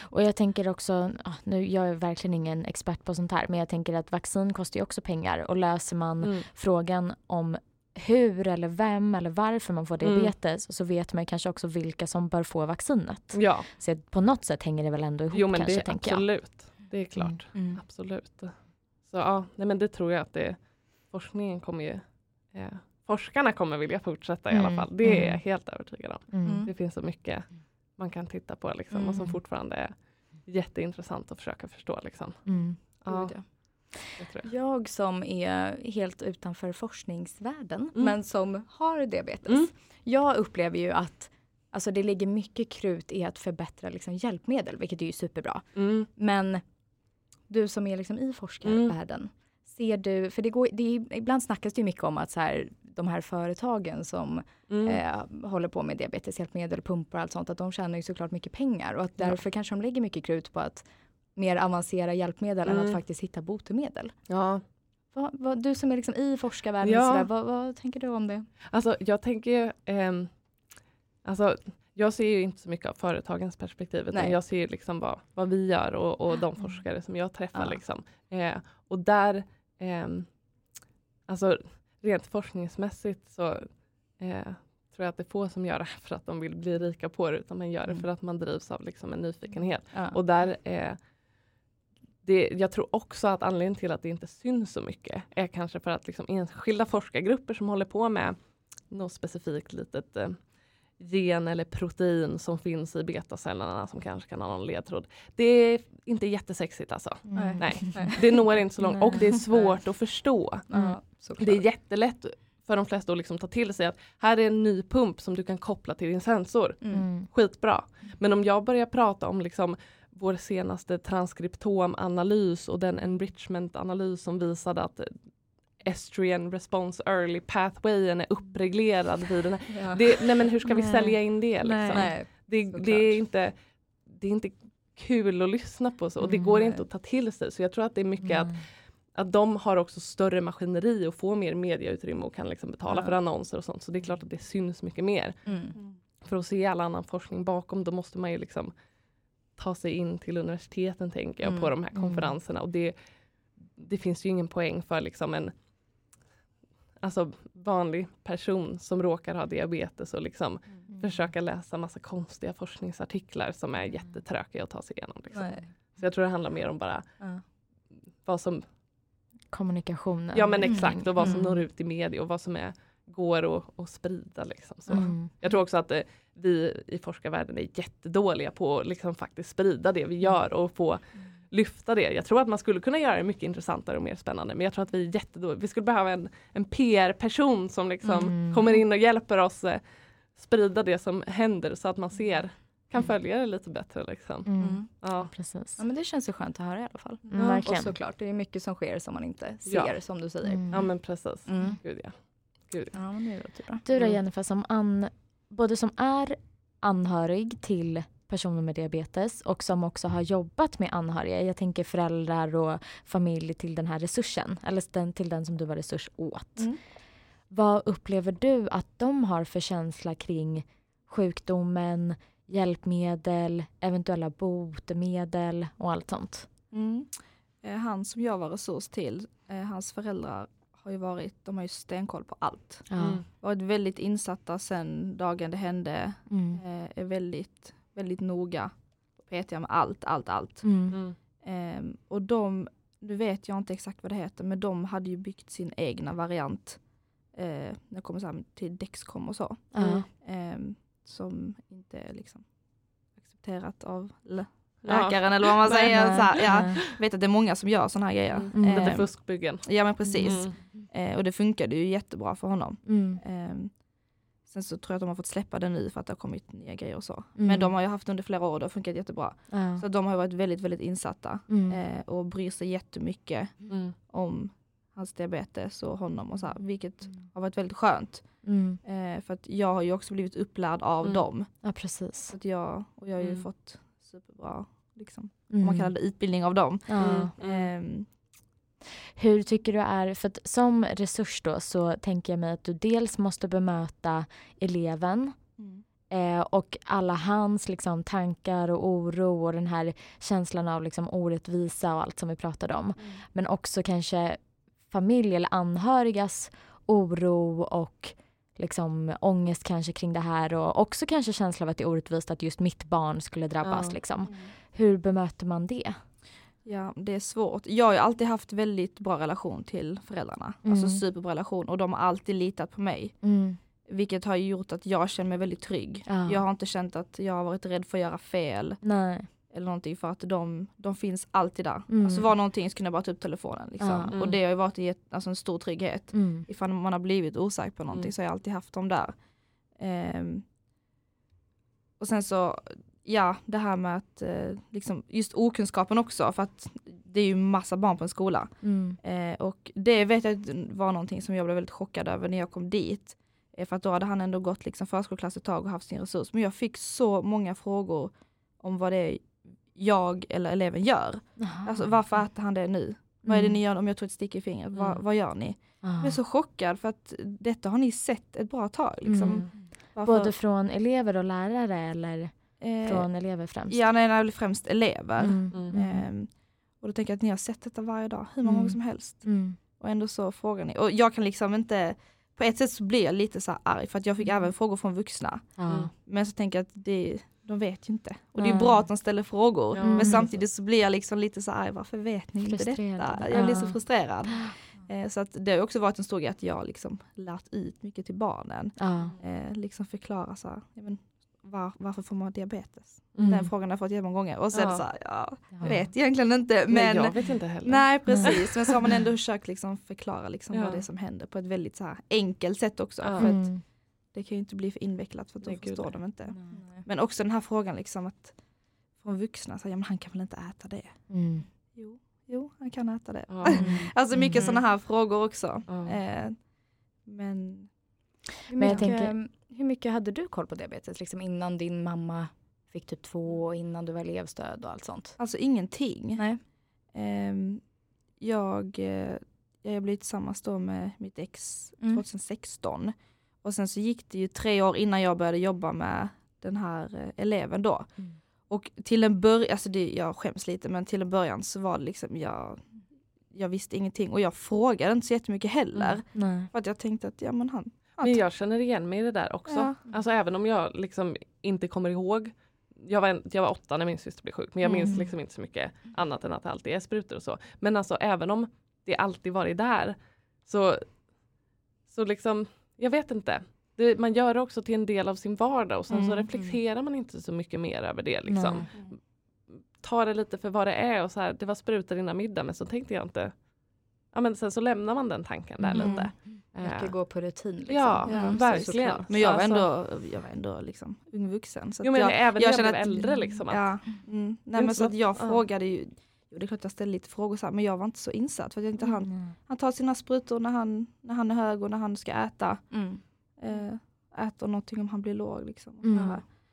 Och jag tänker också, ah, nu jag är verkligen ingen expert på sånt här, men jag tänker att vaccin kostar ju också pengar och löser man Mm. frågan om hur eller vem eller varför man får Mm. diabetes så vet man kanske också vilka som bör få vaccinet. Ja, Så på något sätt hänger det väl ändå ihop jo men kanske det tänker jag. absolut. Det är klart. Mm. Absolut. Så ja, nej men det tror jag att det, forskningen kommer ju, eh, forskarna kommer vilja fortsätta i alla Mm, fall. Det är jag mm. helt övertygad om. Mm. Mm. Det finns så mycket man kan titta på liksom, och som Mm. fortfarande är jätteintressant att försöka förstå. Liksom. Mm. Ja, Ja. jag. Jag som är helt utanför forskningsvärlden Mm. men som har diabetes. Mm. Jag upplever ju att alltså, det ligger mycket krut i att förbättra liksom, hjälpmedel, vilket är ju superbra. Mm. Men du som är liksom i forskarvärlden, ser du, för det går, det är, ibland snackas det ju mycket om att så här, de här företagen som Mm. eh, håller på med diabeteshjälpmedel, pumpar och allt sånt, att de tjänar ju såklart mycket pengar och att Ja. därför kanske de lägger mycket krut på att mer avancera hjälpmedel än Mm. att faktiskt hitta botemedel. Ja, Vad, vad, du som är liksom i forskarvärlden, Ja. sådär, vad, vad tänker du om det? alltså jag tänker ju, ehm, alltså jag ser ju inte så mycket av företagens perspektiv utan Nej. jag ser liksom vad, vad vi gör och, och de forskare som jag träffar. Ja. Liksom. Eh, och där, ehm, alltså rent forskningsmässigt så eh, tror jag att det är få som gör det här för att de vill bli rika på det utan man gör det Mm. för att man drivs av liksom en nyfikenhet. Ja. Och där eh, det, jag tror också att anledningen till att det inte syns så mycket är kanske för att liksom enskilda forskargrupper som håller på med något specifikt litet eh, gen eller protein som finns i betacellerna som kanske kan ha någon ledtråd. Det är inte jättesexigt alltså. Mm. Nej. Nej. Det når inte så långt Nej. och det är svårt att förstå. Såklart. Det är jättelätt för de flesta att liksom ta till sig att här är en ny pump som du kan koppla till din sensor. Mm. Mm. Skitbra. Men om jag börjar prata om liksom vår senaste transkriptomanalys och den enrichment-analys som visade att estrogen response early pathwayen är uppreglerad vid den här. Ja. Det, nej men hur ska vi Nej. sälja in det? Liksom? Nej. Det, det, är inte, det är inte kul att lyssna på så och det Mm, går inte att ta till sig. Så jag tror att det är mycket att, Nej. att de har också större maskineri och får mer mediautrymme och kan liksom betala Ja. för annonser och sånt. Så det är klart att det syns mycket mer. Mm. För att se all annan forskning bakom då måste man ju liksom ta sig in till universiteten tänker jag på Mm, de här mm. konferenserna. Och det, det finns ju ingen poäng för liksom en alltså vanlig person som råkar ha diabetes och liksom Mm. försöka läsa massa konstiga forskningsartiklar som är jättetråkiga att ta sig igenom. Liksom. Så jag tror det handlar mer om bara Ja. vad som, Kommunikationen. ja men Mm. exakt och vad som Mm. når ut i media och vad som är, går att, att sprida. Liksom. Så. Mm. Jag tror också att eh, vi i forskarvärlden är jättedåliga på att liksom faktiskt sprida det vi gör och få lyfta det. Jag tror att man skulle kunna göra det mycket intressantare och mer spännande men jag tror att vi är jättedåliga. Vi skulle behöva en, en PR-person som liksom Mm. kommer in och hjälper oss eh, sprida det som händer så att man ser, kan följa det lite bättre. Liksom. Mm. Mm. Ja. Precis. Ja men det känns ju skönt att höra i alla fall. Mm, Och verkligen. såklart, det är mycket som sker som man inte ser Ja. som du säger. Mm. ja men precis. Mm. Gud, ja. Gud, ja. Men det låter bra. Du då Mm. Jennifer, som an, både som är anhörig till personer med diabetes och som också har jobbat med anhöriga. Jag tänker föräldrar och familj till den här resursen, eller den, till den som du var resurs åt. Mm. Vad upplever du att de har för känsla kring sjukdomen, hjälpmedel, eventuella botemedel och allt sånt? Mm. Eh, Han som jag var resurs till, eh, hans föräldrar har ju varit, de har ju stenkoll på allt. Mm. Varit väldigt insatta sen dagen det hände, Mm. eh, är väldigt, väldigt noga. Petiga med allt, allt, allt. Mm. Mm. Ehm, och de, nu vet jag inte exakt vad det heter, men de hade ju byggt sin egna variant eh, när det kommer till Dexcom och så. Ehm, som inte är liksom accepterat av lä- Ja. läkaren eller vad man Nej, säger. Nej, så här, ja, nej. jag vet att det är många som gör sådana här grejer. Mm. Mm. Lite Ehm, fuskbyggen. Ja men precis. Mm. Eh, och det funkade ju jättebra för honom. Mm. Ehm, sen så tror jag att de har fått släppa det nu för att det har kommit nya grejer och så. Mm. Men de har ju haft under flera år och det har funkat jättebra. Så de har varit väldigt, väldigt insatta Mm. eh, och bryr sig jättemycket Mm. om hans diabetes och honom och så här, vilket Mm. har varit väldigt skönt. Mm. Eh, för att jag har ju också blivit upplärd av Mm. dem. Ja, precis. Så att jag, och jag har ju Mm. fått superbra, liksom, Mm. om man kallar det utbildning av dem. Ja. Mm. Ehm, Hur tycker du är, för att som resurs då så tänker jag mig att du dels måste bemöta eleven eh, och alla hans liksom, tankar och oro och den här känslan av liksom, orättvisa och allt som vi pratade om. Men också kanske familj eller anhörigas oro och liksom ångest kanske kring det här och också kanske känsla av att det är orättvist att just mitt barn skulle drabbas. Ja. Liksom. Hur bemöter man det? Ja, det är svårt. Jag har alltid haft väldigt bra relation till föräldrarna. Mm. Alltså superbra relation och de har alltid litat på mig. Mm. Vilket har gjort att jag känner mig väldigt trygg. Ja. Jag har inte känt att jag har varit rädd för att göra fel Nej. Eller någonting för att de, de finns alltid där. Mm. Alltså var någonting så kunde jag bara ta upp telefonen. Liksom. Mm. Och det har ju varit ett, alltså en stor trygghet. Mm. Ifall man har blivit osäker på någonting Mm. så har jag alltid haft dem där. Ehm, och sen så, ja det här med att eh, liksom, just okunskapen också för att det är ju massa barn på en skola. Mm. Eh, och det vet jag var någonting som jag blev väldigt chockad över när jag kom dit. Eh, för att då hade han ändå gått liksom förskoleklass ett tag och haft sin resurs. Men jag fick så många frågor om vad det är jag eller eleven gör. Alltså varför äter han det nu? Vad är det Mm. ni gör om jag tog ett stick i fingret? Vad, Mm. vad gör ni? Ah. Jag är så chockad för att detta har ni sett ett bra tag. Liksom. Mm. Varför- Både från elever och lärare eller eh, från elever främst? Ja, nej, nej, främst elever. Mm. Mm. Ehm, och då tänker jag att ni har sett detta varje dag, hur många Mm. gånger som helst. Mm. Och ändå så frågar ni. Och jag kan liksom inte, på ett sätt så blir jag lite så här arg för att jag fick Mm. även frågor från vuxna. Mm. Men så tänker jag att det, de vet ju inte. Och det är Nej. bra att de ställer frågor. Ja. Men Mm. samtidigt så blir jag liksom lite så här, varför vet ni inte detta? Jag blir så frustrerad. Eh, så att det har också varit en stor grej att jag liksom lärt ut mycket till barnen. Ja. Eh, liksom förklara så här, men, var, varför får man diabetes? Mm. Den frågan har jag fått jättemånga gånger och sen Ja. så här, ja, Ja. jag vet egentligen inte Men men jag vet inte heller. Nej precis, men så har man ändå försökt liksom förklara liksom Ja. vad det är som händer på ett väldigt så här enkelt sätt också. Ja. För att Mm. Det kan ju inte bli för invecklat för att då förstår nej. de inte. Nej. Men också den här frågan liksom att från vuxna, så ja men han kan väl inte äta det? Mm. Jo, jo han kan äta det. Ja. Alltså mycket Mhm. sådana här frågor också. Ja. Eh, men Hur Men jag mycket, tänker- hur mycket hade du koll på diabetes liksom innan din mamma fick typ 2 och innan du var elevstöd och allt sånt? alltså ingenting. Nej. Ehm, jag, eh, jag blev tillsammans då med mitt ex Mm. 2016. Och sen så gick det ju tre år innan jag började jobba med den här eh, eleven då. Mm. Och till en början, alltså det, jag skäms lite men till en början så var det liksom jag, jag visste ingenting och jag frågade inte så jättemycket heller. Nej. För att jag tänkte att ja men han, han Men jag känner igen mig i det där också. Ja. Alltså även om jag liksom inte kommer ihåg. Jag var, jag var åtta när min syster blev sjuk men jag minns Mm. liksom inte så mycket annat än att det alltid är sprutor och så. Men alltså även om det alltid varit där så, så liksom, jag vet inte. Det, man gör det också till en del av sin vardag och sen så Mm. reflekterar man inte så mycket mer över det. Liksom. Ta det lite för vad det är och så här, det var sprutor innan middag men så tänkte jag inte. Ja men sen så lämnar man den tanken där Mm. lite. Mycket Eh, går på rutin. Liksom. Ja, Ja, verkligen. såklart. Men jag var Alltså- ändå, jag var ändå liksom ung vuxen. Så Jo men jag, även jag jag känner blev att- äldre liksom. Att, Ja, mm. Nej men så så att jag ja. frågade ju, jo det är klart jag ställde lite frågor så här, men jag var inte så insatt för att jag inte han, Mm. han tar sina sprutor när han, när han är hög och när han ska äta. Mm. Eh, äter någonting om han blir låg liksom. Och,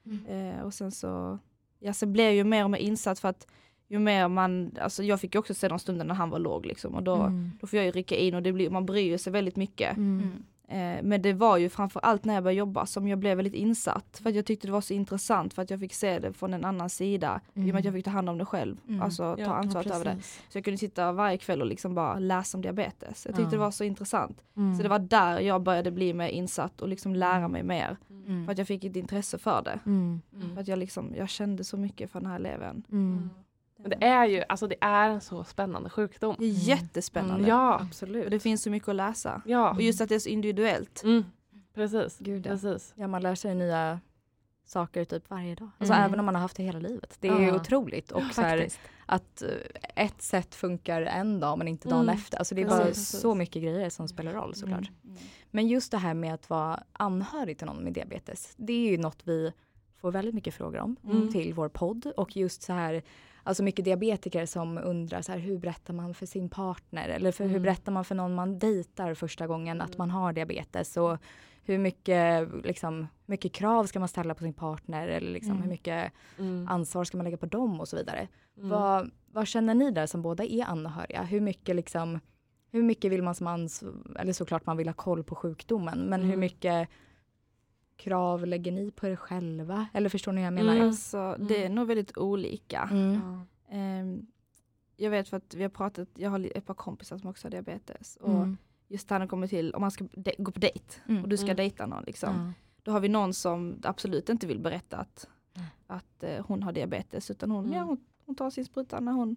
Mm. eh, och sen så, ja sen blev jag ju mer och mer insatt för att ju mer man, alltså jag fick ju också se de stunder när han var låg liksom och då, Mm. då får jag ju rycka in och det blir, man bryr sig väldigt mycket. Mm. Mm. Eh, men det var ju framför allt när jag började jobba som jag blev väldigt insatt. För att jag tyckte det var så intressant för att jag fick se det från en annan sida. I och med att jag fick ta hand om det själv. Mm. Alltså ta Ja, ansvaret över det. Så jag kunde sitta varje kväll och liksom bara läsa om diabetes. Jag tyckte Ja. det var så intressant. Mm. Så det var där jag började bli mer insatt och liksom lära mig mer. Mm. För att jag fick ett intresse för det. Mm. För att jag liksom, jag kände så mycket för den här eleven. Mm. Men det är ju, alltså det är en så spännande sjukdom. Det är jättespännande. Mm, Ja, Absolut. Och det finns så mycket att läsa. ja. Och just att det är så individuellt. Mm. Precis. Gud, ja. Precis. Ja, man lär sig nya saker typ varje dag. Alltså Mm. även om man har haft det hela livet. Det är Ja. otroligt. Och så här, att eh, ett sätt funkar en dag men inte dagen Mm. efter. Alltså det är Precis. bara Precis. så mycket grejer som spelar roll såklart. Mm. Men just det här med att vara anhörig till någon med diabetes. Det är ju något vi får väldigt mycket frågor om Mm. till vår podd. Och just så här, alltså mycket diabetiker som undrar så här, hur berättar man för sin partner? Eller för hur Mm. berättar man för någon man dejtar första gången att Mm. man har diabetes? Och hur mycket, liksom, mycket krav ska man ställa på sin partner? Eller liksom, Mm. hur mycket Mm. ansvar ska man lägga på dem och så vidare. Mm. Vad, vad känner ni där som båda är anhöriga? Hur mycket liksom hur mycket vill man som ans eller såklart man vill ha koll på sjukdomen, men hur mycket krav lägger ni på er själva? Eller förstår ni hur jag menar? Mm. Alltså, det är nog väldigt olika. Mm. Ehm, jag vet för att vi har pratat, jag har ett par kompisar som också har diabetes. Och Mm. just när det kommer till om man ska gå på dejt Mm. och du ska Mm. dejta någon liksom. Då har vi någon som absolut inte vill berätta att, att eh, hon har diabetes utan hon, Mm. ja, hon, hon tar sin spruta när hon,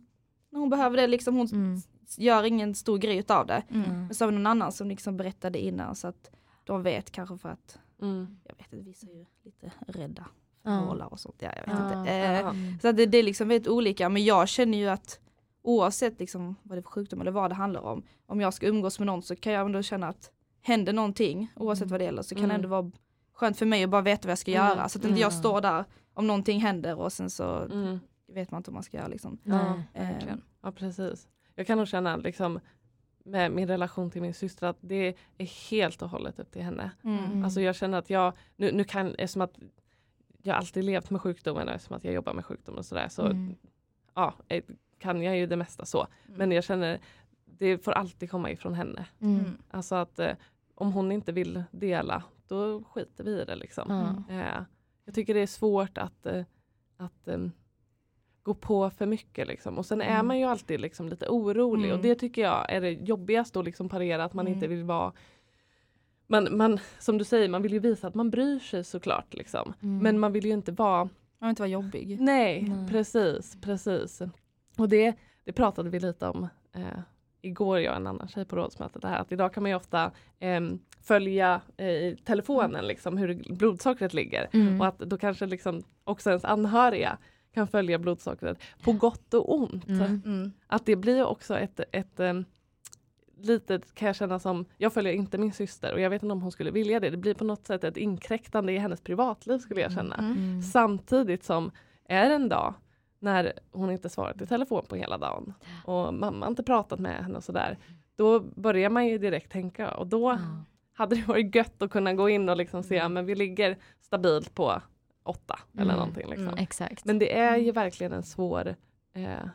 när hon behöver det. Liksom, hon Mm. gör ingen stor grej av det. Mm. Men så har vi någon annan som liksom berättade innan så att de vet kanske för att, Mm. jag vet inte, vissa är ju lite rädda för Ja. nålar och sånt. Ja, jag vet Ja. inte. Eh, Ja. Så att det, det är liksom väldigt olika, men jag känner ju att oavsett liksom vad det är för sjukdom eller vad det handlar om, om jag ska umgås med någon så kan jag ändå känna att händer någonting, oavsett Mm. vad det gäller, så kan det Mm. ändå vara skönt för mig att bara veta vad jag ska Mm. göra. Så att inte jag Mm. står där om någonting händer och sen så Mm. vet man inte vad man ska göra. Liksom. Eh, Verkligen. Ja precis. Jag kan nog känna liksom med min relation till min syster att det är helt och hållet upp till henne. mm. Mm. Alltså jag känner att jag, nu, nu kan, eftersom att jag alltid levt med sjukdomen och eftersom att jag jobbar med sjukdomen och sådär så Mm. ja, eh, kan jag ju det mesta så. Men jag känner det får alltid komma ifrån henne. Mm. Alltså att eh, om hon inte vill dela då skiter vi i det liksom. Eh, jag tycker det är svårt att, eh, att eh, gå på för mycket. Liksom. Och sen är Mm. man ju alltid liksom lite orolig Mm. och det tycker jag är det jobbigaste att liksom parera att man Mm. inte vill vara man, man, som du säger, man vill ju visa att man bryr sig såklart. Liksom. Mm. Men man vill ju inte vara Man vill inte vara jobbig. Nej, Nej. precis, precis. Och det, det pratade vi lite om eh, igår jag och en annan tjej på rådsmötet det här att idag kan man ju ofta em, följa eh, i telefonen liksom hur blodsockret ligger Mm. och att då kanske liksom också ens anhöriga kan följa blodsockret på gott och ont. Mm. Mm. Att det blir också ett, ett em, litet kan jag känna som, jag följer inte min syster och jag vet inte om hon skulle vilja det. Det blir på något sätt ett inkräktande i hennes privatliv skulle jag känna. Mm. Mm. Samtidigt som är en dag när hon inte svarat i telefon på hela dagen och mamma inte pratat med henne och sådär. Då börjar man ju direkt tänka och då Ja. hade det varit gött att kunna gå in och liksom se, ja, men vi ligger stabilt på åtta eller Mm. någonting. Liksom. Mm. Exakt. Men det är ju verkligen en svår, eh,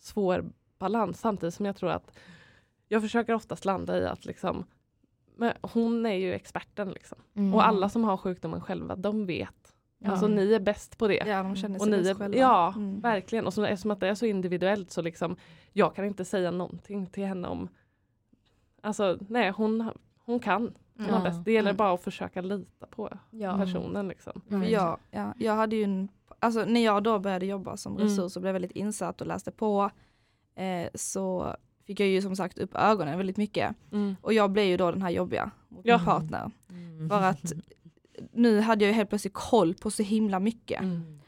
svår balans samtidigt som jag tror att jag försöker oftast landa i att liksom, hon är ju experten liksom. Mm. Och alla som har sjukdomen själva, de vet. Ja. Alltså ni är bäst på det. Ja, de känner Och sig ni bäst är, själva. ja, Mm. verkligen. Och så, eftersom att det är så individuellt så liksom, jag kan inte säga någonting till henne om, alltså nej hon, hon kan. Hon Ja. Det gäller Mm. bara att försöka lita på Ja. personen. Liksom. Mm. För jag, ja, jag hade ju en, alltså när jag då började jobba som Mm. resurs och blev väldigt insatt och läste på eh, så fick jag ju som sagt upp ögonen väldigt mycket. Mm. Och jag blev ju då den här jobbiga mot Ja. min partner. Mm. För att nu hade jag ju helt plötsligt koll på så himla mycket. Mm.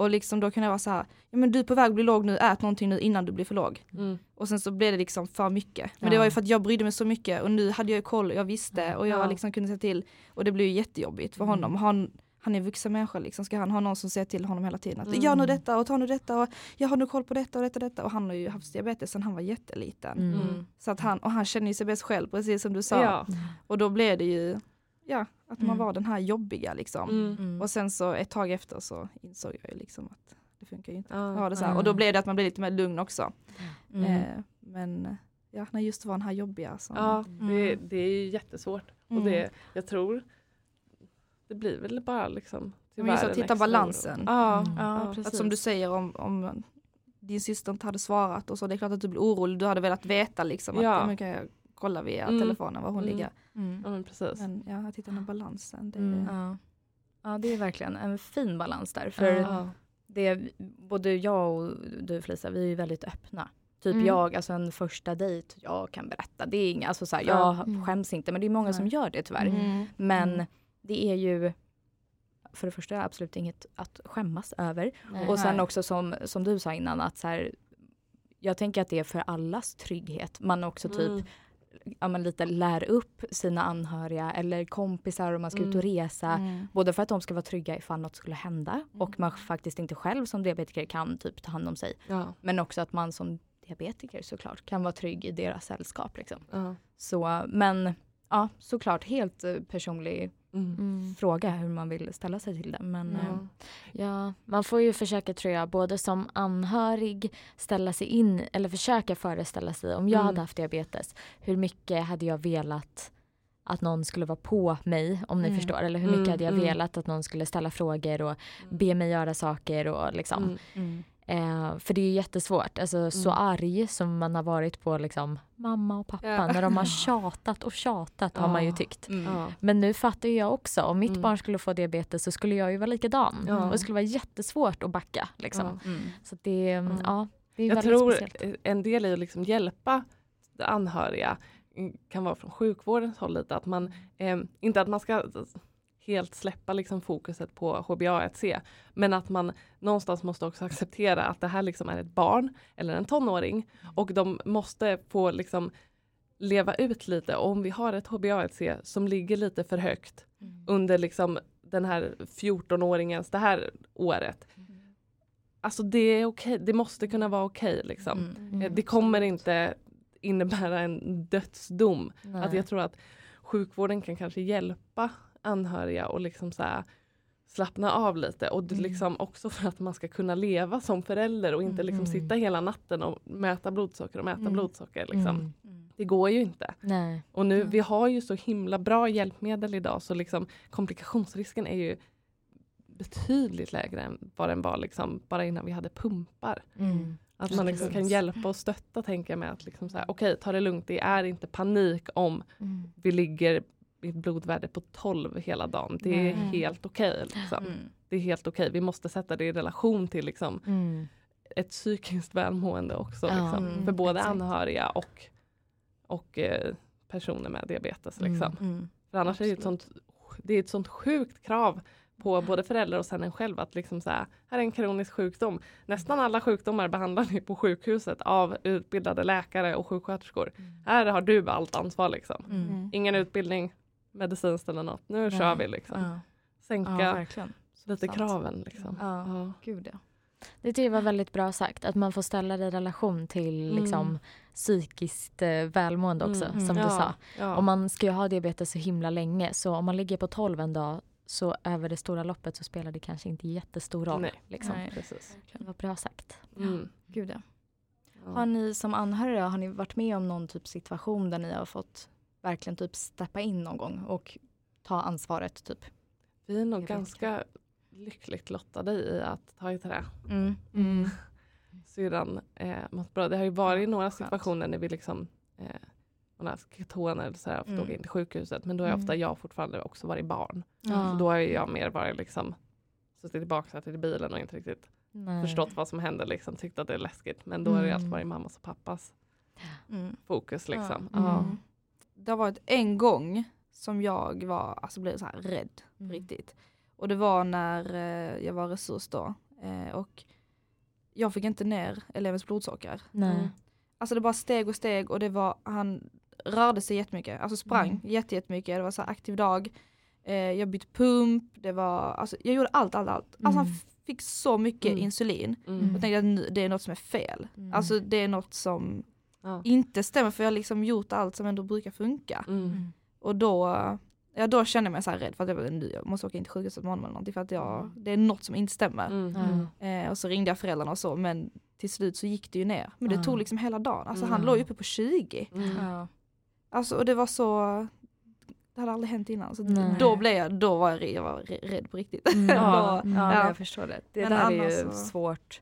Och liksom då kan jag vara så här, ja men du är på väg att bli låg nu, ät någonting nu innan du blir för låg. Mm. Och sen så blev det liksom för mycket. Men Ja. det var ju för att jag brydde mig så mycket och nu hade jag ju koll, jag visste och jag Ja. liksom kunde se till. Och det blev ju jättejobbigt för Mm. honom. Han, han är en vuxen människa liksom, ska han ha någon som säger till honom hela tiden att Mm. gör nu detta och ta nu detta och jag har nu koll på detta och detta och detta. Och han har ju haft diabetes sedan han var jätteliten. Mm. Mm. Så att han, och han känner ju sig bäst själv precis som du sa. Ja. Och då blev det ju, ja, att man Mm. var den här jobbiga liksom. Mm. Mm. Och sen så ett tag efter så insåg jag ju liksom att det funkar ju inte. Ja. ha det så här. Mm. Och då blev det att man blev lite mer lugn också. Mm. Eh, men ja, när just det var den här jobbiga som, Ja, det, Mm. det är ju jättesvårt. Och Mm. det, jag tror det blir väl bara liksom Men just tyvärr att hitta balansen. Ja, Mm. Ja, att som du säger om, om din syster inte hade svarat och så, det är klart att du blir orolig. Du hade velat veta liksom att Ja. ja. men kan jag kolla via Mm. telefonen var hon Mm. ligger. Mm. ja men precis. Men ja, att hitta den här balansen. Det, Mm. Ja. ja, det är verkligen en fin balans där. För Ja. det, både jag och du Felicia, vi är väldigt öppna. Typ Mm. jag, alltså en första dejt, jag kan berätta. Det är inga, alltså så här, Ja. jag Mm. skäms inte, men det är många som gör det tyvärr. Mm. Men Mm. det är ju för det första absolut inget att skämmas över. Nej. Och sen också som, som du sa innan att så här, jag tänker att det är för allas trygghet. Man också typ Mm. Ja, men lite lär upp sina anhöriga eller kompisar om man ska ut och resa. Mm. Både för att de ska vara trygga ifall något skulle hända Mm. och man faktiskt inte själv som diabetiker kan typ ta hand om sig. Ja. Men också att man som diabetiker såklart kan vara trygg i deras sällskap. Liksom. Ja. Så, men ja, såklart helt eh, personlig Mm. Mm. fråga hur man vill ställa sig till det. Men Ja. eh, Ja, man får ju försöka tror jag både som anhörig ställa sig in eller försöka föreställa sig om jag Mm. hade haft diabetes. Hur mycket hade jag velat att någon skulle vara på mig om ni Mm. förstår. Eller hur mycket Mm, hade jag mm. velat att någon skulle ställa frågor och be mig göra saker och liksom. Mm. mm. Eh, för det är ju jättesvårt. Alltså så Mm. arg som man har varit på liksom mamma och pappa Ja. när de har tjatat och tjatat har man ju Ja. tykt. Mm. Ja. Men nu fattar jag också, om mitt Mm. barn skulle få diabetes så skulle jag ju vara likadan. Ja. Och det skulle vara jättesvårt att backa. Liksom. Ja. Mm. Så det, Ja. ja, det är Jag tror speciellt. en del i att liksom hjälpa anhöriga mm, kan vara från sjukvårdens håll lite att man, eh, inte att man ska helt släppa liksom fokuset på HbA1c men att man någonstans måste också acceptera att det här liksom är ett barn eller en tonåring och de måste få liksom leva ut lite och om vi har ett HbA1c som ligger lite för högt under liksom den här 14-åringens det här året. Alltså det är okej, det måste kunna vara okej liksom. Mm. Eh, Det kommer inte innebära en dödsdom. Nej. Att jag tror att sjukvården kan kanske hjälpa anhöriga och liksom så här slappna av lite och Mm. liksom också för att man ska kunna leva som förälder och inte liksom Mm. sitta hela natten och mäta blodsocker och mäta Mm. blodsocker. Liksom. Mm. Det går ju inte. Nej. Och nu, vi har ju så himla bra hjälpmedel idag så liksom komplikationsrisken är ju betydligt lägre än vad den var liksom, bara innan vi hade pumpar. Mm. Att man liksom kan hjälpa och stötta tänker jag med att liksom så här, okej ta det lugnt, det är inte panik om Mm. vi ligger ett blodvärde på 12 hela dagen. Det är Mm. helt okej. liksom. Mm. Det är helt okej. Vi måste sätta det i relation till liksom, Mm. ett psykiskt välmående också. Liksom, mm, för både exakt. anhöriga och och eh, personer med diabetes. Mm. Liksom. Mm. För annars är det ett Absolut. sånt, det är ett sånt sjukt krav på både föräldrar och sen en själv att liksom så här, här är en kronisk sjukdom. Nästan alla sjukdomar behandlar vi på sjukhuset av utbildade läkare och sjuksköterskor. Här har du allt ansvar liksom. Mm. Ingen utbildning medicinskt eller något. Nu Nej. kör vi liksom. Ja. Sänka ja, verkligen. lite sant. kraven liksom. Ja. Ja. Gud ja. Det tycker jag var väldigt bra sagt, att man får ställa det i relation till Mm. liksom, psykiskt eh, välmående också, Mm. som du Ja, sa. ja. Och man ska ju ha diabetes så himla länge, så om man ligger på 12 en dag så över det stora loppet så spelar det kanske inte jättestor roll. Nej. Liksom. Nej. Precis. Det var bra sagt. Mm. Gud ja. Ja. Har ni som anhöriga, har ni varit med om någon typ situation där ni har fått verkligen typ steppa in någon gång och ta ansvaret typ? Vi är nog ganska lyckligt lottade i att ta i trä. Mm. Mm. Syrran eh, mått bra. Det har ju varit några situationer när vi liksom eh, hon har haft ketoner eller så här, Mm. åka in till sjukhuset. Men då har Mm. ofta jag fortfarande också varit barn. Så då har ju jag mer varit liksom suttit i baksätet i bilen och inte riktigt Nej. förstått vad som händer. Liksom, tyckt att det är läskigt. Men då har det Mm. alltid varit mammas och pappas Mm. fokus. Liksom. Ja. Mm. Det har varit en gång som jag var, alltså blev så här rädd Mm. riktigt. Och det var när eh, jag var resurs då. Eh, och jag fick inte ner elevens blodsocker. Nej. Mm. Alltså det bara steg och steg och det var, han rörde sig jättemycket, alltså sprang Mm. jätte, jättemycket. Det var så här aktiv dag. Eh, jag bytte pump, det var, alltså jag gjorde allt, allt, allt. Alltså han Mm. fick så mycket Mm. insulin. Mm. Jag tänkte att det är något som är fel. Mm. Alltså det är något som Ja. inte stämmer för jag har liksom gjort allt som ändå brukar funka. Mm. Och då, ja, då kände jag mig så här rädd för att jag, nu, jag måste åka in till sjukhuset honom eller någonting för att jag, det är något som inte stämmer. Mm. Ja. Eh, och så ringde jag föräldrarna och så men till slut så gick det ju ner. Men det tog liksom hela dagen. Alltså han Mm. låg ju uppe på 20. Mm. Ja. Alltså och det var så, det hade aldrig hänt innan. Så Nej. då blev jag, då var jag, jag var rädd på riktigt. Mm. Ja, Mm. ja, Ja. jag förstår det. Det där är annars ju så- svårt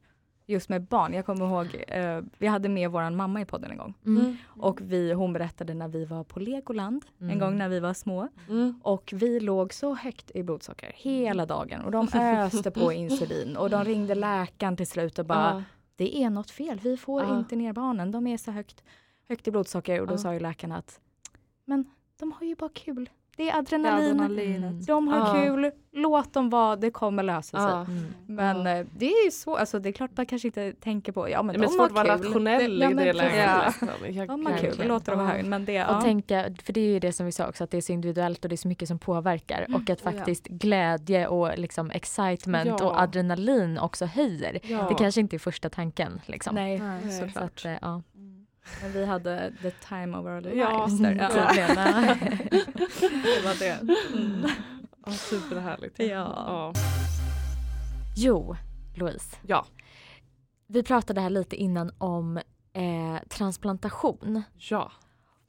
just med barn. Jag kommer ihåg, eh, vi hade med våran mamma i podden en gång. Mm. Och vi, hon berättade när vi var på Legoland, en Mm. gång när vi var små. Mm. Och vi låg så högt i blodsocker hela dagen och de öste på insulin och de ringde läkaren till slut och bara Ja. det är något fel, vi får Ja. inte ner barnen, de är så högt, högt i blodsocker och då Ja. sa ju läkaren att men de har ju bara kul, det är Det adrenalin, adrenalinet. de har Ja. kul, låt dem vara, det kommer lösa sig. Ja. Mm. Men Ja. eh, det är ju så, alltså det är klart man kanske inte tänker på, ja men Det är de svårt att har vara kul. rationell Det- ja, i men det läget. Ja. De har kul, låter dem kul. Men det, Och tänka, för det är ju det som vi sa också, att det är så individuellt och det är så mycket som påverkar och att ja. faktiskt glädje och liksom excitement Ja. och adrenalin också höjer. Ja. Det kanske inte är första tanken. Liksom. Nej, Nej. Så att, eh, ja. Men vi hade the time of our lives där. Ja. Det var det. Mm. Ja, superhärligt. Ja. Ja. Jo, Louise. Ja. Vi pratade här lite innan om eh, transplantation. ja.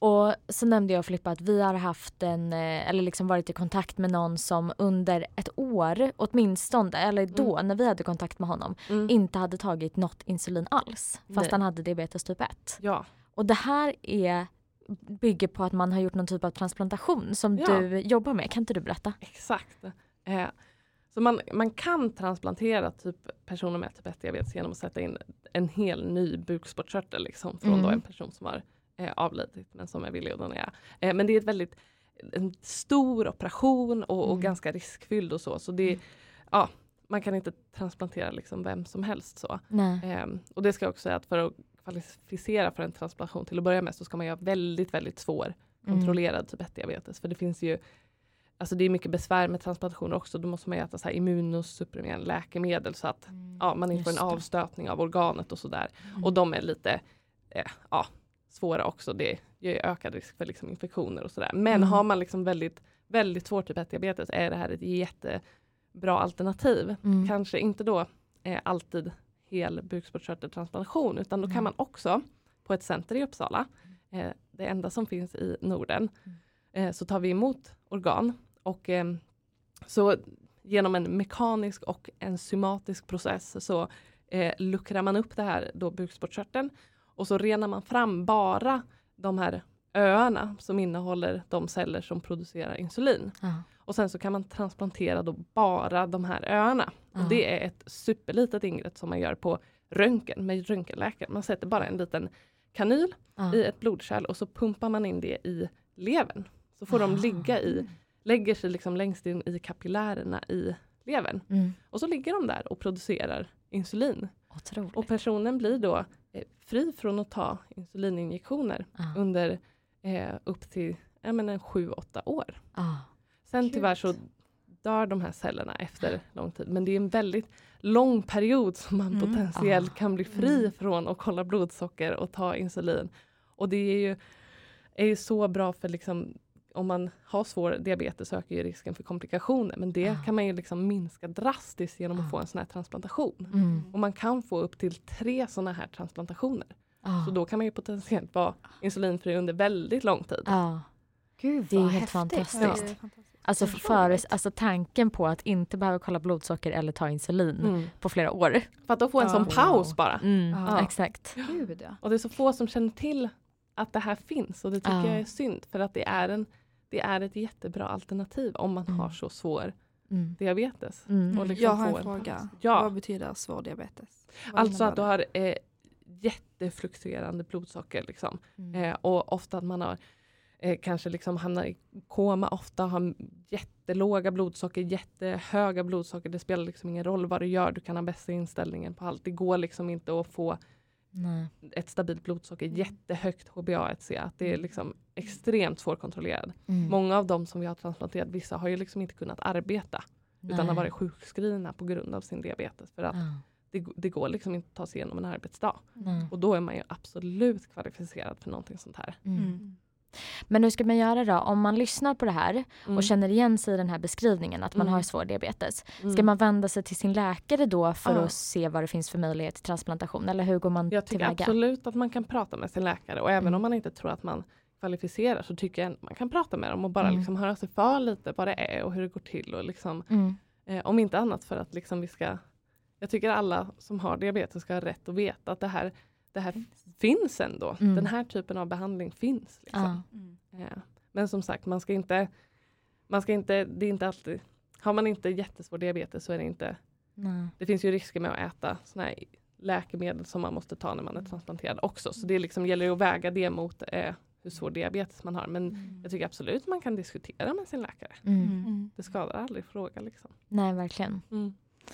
Och så nämnde jag Filippa att vi har haft en, eh, eller liksom varit i kontakt med någon som under ett år åtminstone, eller då när vi hade kontakt med honom, Mm. inte hade tagit något insulin alls. Fast Nej. han hade diabetes typ 1. ja. Och det här är, bygger på att man har gjort någon typ av transplantation som Ja. du jobbar med. Kan inte du berätta? Exakt. Eh, så man, man kan transplantera typ personer med typ 1-diabetes genom att sätta in en hel ny bukspottkörtel liksom, från Mm. en person som har eh, avlidit men som är villig att donera. Eh, men det är ett väldigt en stor operation och, och Mm. ganska riskfylld och så. Så det, ja, man kan inte transplantera liksom vem som helst så. Ehm, och det ska jag också säga att för att kvalificera för en transplantation till att börja med så ska man ha väldigt, väldigt svår Mm. kontrollerad typ 1-diabetes. För det finns ju Alltså det är mycket besvär med transplantationer också. Då måste man äta så här immunosupprimerande läkemedel så att ja, man inte får en avstötning av organet och sådär. Mm. Och de är lite eh, ja, svåra också. Det ger ökad risk för liksom infektioner och sådär. Men Mm. har man liksom väldigt, väldigt svår typ 1-diabetes är det här ett jättebra alternativ. Mm. Kanske inte då eh, alltid hel bukspottkörteltransplantation utan då kan man också på ett center i Uppsala, eh, det enda som finns i Norden, Mm. eh, så tar vi emot organ och eh, så genom en mekanisk och enzymatisk process så eh, luckrar man upp det här då bukspottkörteln och så renar man fram bara de här öarna som innehåller de celler som producerar insulin. Ja. Och sen så kan man transplantera då bara de här öarna. Ja. Och det är ett superlitet ingrepp som man gör på röntgen med röntgenläkare. Man sätter bara en liten kanyl Ja. i ett blodkärl och så pumpar man in det i levern. Så får de Ah. ligga i, lägger sig liksom längst in i kapillärerna i levern. Mm. Och så ligger de där och producerar insulin. Otroligt. Och personen blir då fri från att ta insulininjektioner Ja. under eh, upp till ja, men en sju, åtta år. Ja. Sen Gud. tyvärr så dör de här cellerna efter lång tid. Men det är en väldigt lång period som man Mm. potentiellt Ah. kan bli fri Mm. från att kolla blodsocker och ta insulin. Och det är ju, är ju så bra för liksom om man har svår diabetes så ökar ju risken för komplikationer. Men det Ah. kan man ju liksom minska drastiskt genom Ah. att få en sån här transplantation. Mm. Och man kan få upp till tre såna här transplantationer. Ja. Så då kan man ju potentiellt vara insulinfri under väldigt lång tid. Ja. Gud Det är helt häftigt. fantastiskt. Ja. Alltså, för, alltså tanken på att inte behöva kolla blodsocker eller ta insulin Mm. på flera år. För att då få en Ja. sån paus bara. Mm. Ja. Exakt. Gud ja. Och det är så få som känner till att det här finns och det tycker Ja. jag är synd för att det är, en, det är ett jättebra alternativ om man Mm. har så svår Mm. diabetes. Mm. Liksom Jag har en fråga. paus. Ja, Vad betyder svår diabetes? Vad alltså att du har eh, jättefluktuerande blodsocker. Liksom. Mm. Eh, och ofta att man har eh, kanske liksom hamnar i koma ofta, har jättelåga blodsocker, jättehöga blodsocker. Det spelar liksom ingen roll vad du gör, du kan ha bästa inställningen på allt. Det går liksom inte att få Nej. ett stabilt blodsocker, jättehögt HbA1c, att det är liksom extremt svårkontrollerat. Mm. Många av dem som vi har transplanterat, vissa har ju liksom inte kunnat arbeta utan har Nej. varit sjukskrivna på grund av sin diabetes. För att Ja. det, det går liksom inte att ta sig igenom en arbetsdag. Nej. Och då är man ju absolut kvalificerad för någonting sånt här. Mm. Men hur ska man göra då? Om man lyssnar på det här Mm. och känner igen sig i den här beskrivningen att man Mm. har svår diabetes. Mm. Ska man vända sig till sin läkare då för Ja. att se vad det finns för möjlighet till transplantation? Eller hur går man Jag tycker tillväga? absolut att man kan prata med sin läkare och även Mm. om man inte tror att man kvalificerar så tycker jag att man kan prata med dem och bara Mm. liksom höra sig för lite vad det är och hur det går till. Och liksom, Mm. eh, om inte annat för att liksom vi ska Jag tycker alla som har diabetes ska ha rätt att veta att det här, det här finns ändå. Mm. Den här typen av behandling finns. Liksom. Ja. Mm. Eh, Men som sagt, man ska inte, man ska inte, det är inte alltid, har man inte jättesvår diabetes så är det inte, Nej. det finns ju risker med att äta såna här läkemedel som man måste ta när man är transplanterad också. Så det liksom gäller ju att väga det mot eh, hur svår diabetes man har. Men jag tycker absolut man kan diskutera med sin läkare. Mm. Mm. Det skadar aldrig fråga liksom. Nej, verkligen.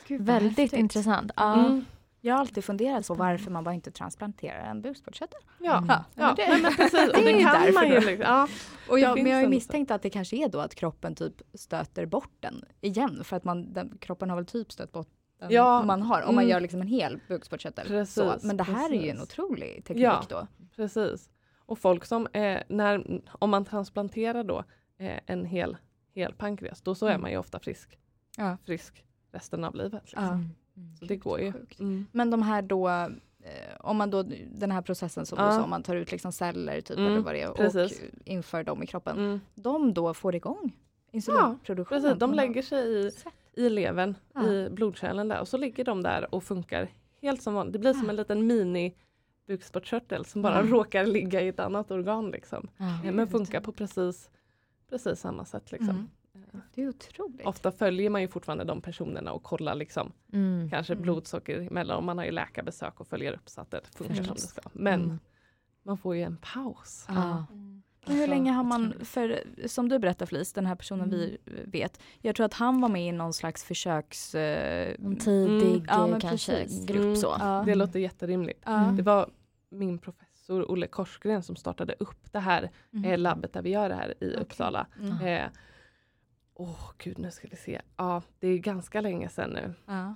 Gud, vad Väldigt häftigt. intressant. Ja. Jag har alltid funderat på varför man bara inte transplanterar en bukspottkörtel. Ja, Mm. Ja, det- men precis. Det är det kan därför man ju liksom. Ja. Och jag, men jag har misstänkt att det kanske är då att kroppen typ stöter bort den igen. För att man, den, kroppen har väl typ stött bort den Ja, man har. Om man mm. gör liksom en hel bukspottkörtel. Precis. Men det här är ju en precis. otrolig teknik Ja. då. Precis. Och folk som, eh, när, om man transplanterar då eh, en hel, hel pankreas, då så är Mm. man ju ofta frisk. Ja. Frisk resten av livet. Liksom. Ja. Mm. Så det går ju. Mm. Men de här då, eh, om man då, den här processen som Ja. du sa, om man tar ut liksom celler typ Mm, eller vad det är och precis. inför dem i kroppen. Mm. De då får igång insulinproduktionen. Precis, de lägger sig i, sätt. i levern, Ja. i blodkärlen där och så ligger de där och funkar helt som vanligt. Det blir som en liten mini bukspottkörtel som bara Mm. råkar ligga i ett annat organ. Liksom. Ja. Men funkar på precis, precis samma sätt. Liksom. Mm. Det är otroligt. Ofta följer man ju fortfarande de personerna och kollar liksom, Mm. kanske Mm. blodsocker emellan. Och man har ju läkarbesök och följer upp så att det funkar som det ska. Men Mm. man får ju en paus. Ja. Men hur Alltså, länge har man, otroligt. för som du berättar Felice, den här personen vi vet, jag tror att han var med i någon slags försöks... Eh, tidig Mm. Kanske precis. grupp Mm. så. Ja. Det låter jätterimligt. Mm. Det var min professor Olle Korsgren som startade upp det här Mm. eh, labbet där vi gör det här i Okej. Uppsala. Mm. Eh, Åh gud, nu ska vi se. Ja, det är ganska länge sedan nu. Ja.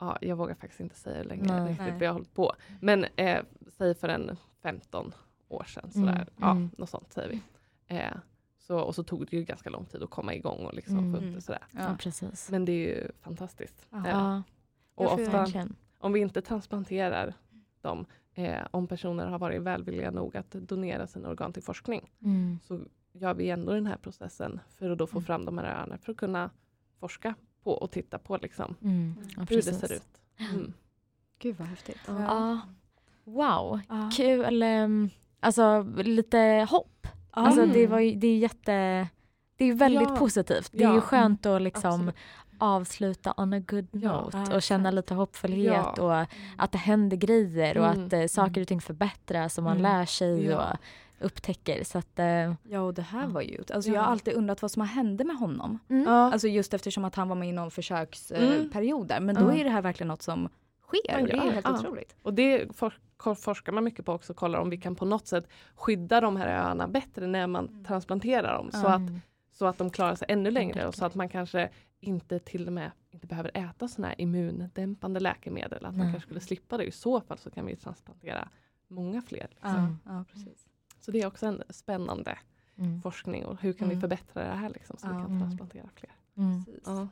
Ja, jag vågar faktiskt inte säga hur länge Nej. riktigt Nej. vi har hållit på. Men eh, säg för en 15 år sedan. Sådär. Mm, Ja, mm. något sånt säger vi. Eh, så, och så tog det ju ganska lång tid att komma igång och liksom Mm. få upp Mm. det sådär. Ja, Ja. precis. Men det är ju fantastiskt. Ja. Eh, och ofta, om vi inte transplanterar dem, eh, om personer har varit välvilliga nog att donera sina organ till forskning, Mm. så gör vi ändå den här processen för att då få Mm. fram de här öarna för att kunna forska på och titta på liksom, Mm. Ja, hur precis. det ser ut. Mm. Gud vad häftigt. Ja. Wow, Ja. kul. ehm, Alltså lite hopp. Alltså Mm. det, var ju, det är jätte... Det är väldigt Ja. positivt. Det är ju skönt att liksom Absolut. avsluta on a good Ja, note och känna lite hoppfullhet Ja. och att det händer grejer och Mm. att eh, saker och ting förbättras och man Mm. lär sig Ja. och upptäcker. Så att, eh, Ja och det här Ja. var ju, alltså Ja. jag har alltid undrat vad som har hände med honom. mm. Alltså just eftersom att han var med i någon försöksperiod Mm. eh, där. Men Ja. då är det här verkligen något som sker. Han Det är helt Ja. otroligt. Och det for, forskar man mycket på också, kollar om vi kan på något sätt skydda de här öarna bättre när man transplanterar dem. Så, att, Mm. så att de klarar sig ännu längre och så att man kanske inte till och med inte behöver äta sådana här immundämpande läkemedel. Att man Nej. kanske skulle slippa det. I så fall så kan vi transplantera många fler. Liksom. Ja, Mm. ja precis. Så det är också en spännande Mm. forskning och hur kan vi Mm. förbättra det här liksom, så vi Ja. kan Mm. transplantera fler. Mm. Ja.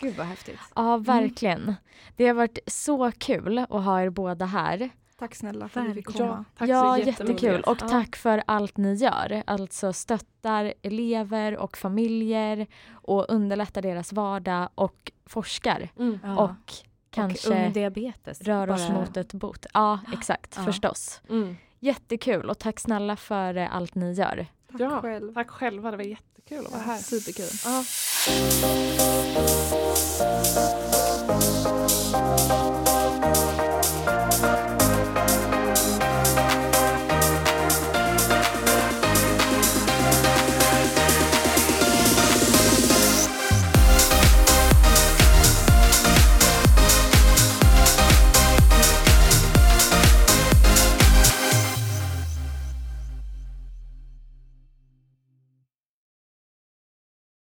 Gud vad häftigt. Ja, verkligen. Det har varit så kul att ha er båda här. Tack snälla för att du fick komma. tack ja, så jättemycket. jättekul. Och Ja. tack för allt ni gör. Alltså stöttar elever och familjer och underlättar deras vardag och forskar. Mm. Ja. Och och kanske ung diabetes. rör oss Bara- mot ett bot. Ja, exakt. Ja. Förstås. Mm. Jättekul och tack snälla för eh, allt ni gör. Tack Ja, själv. Tack själva, det var jättekul att vara här. Superkul. Ja.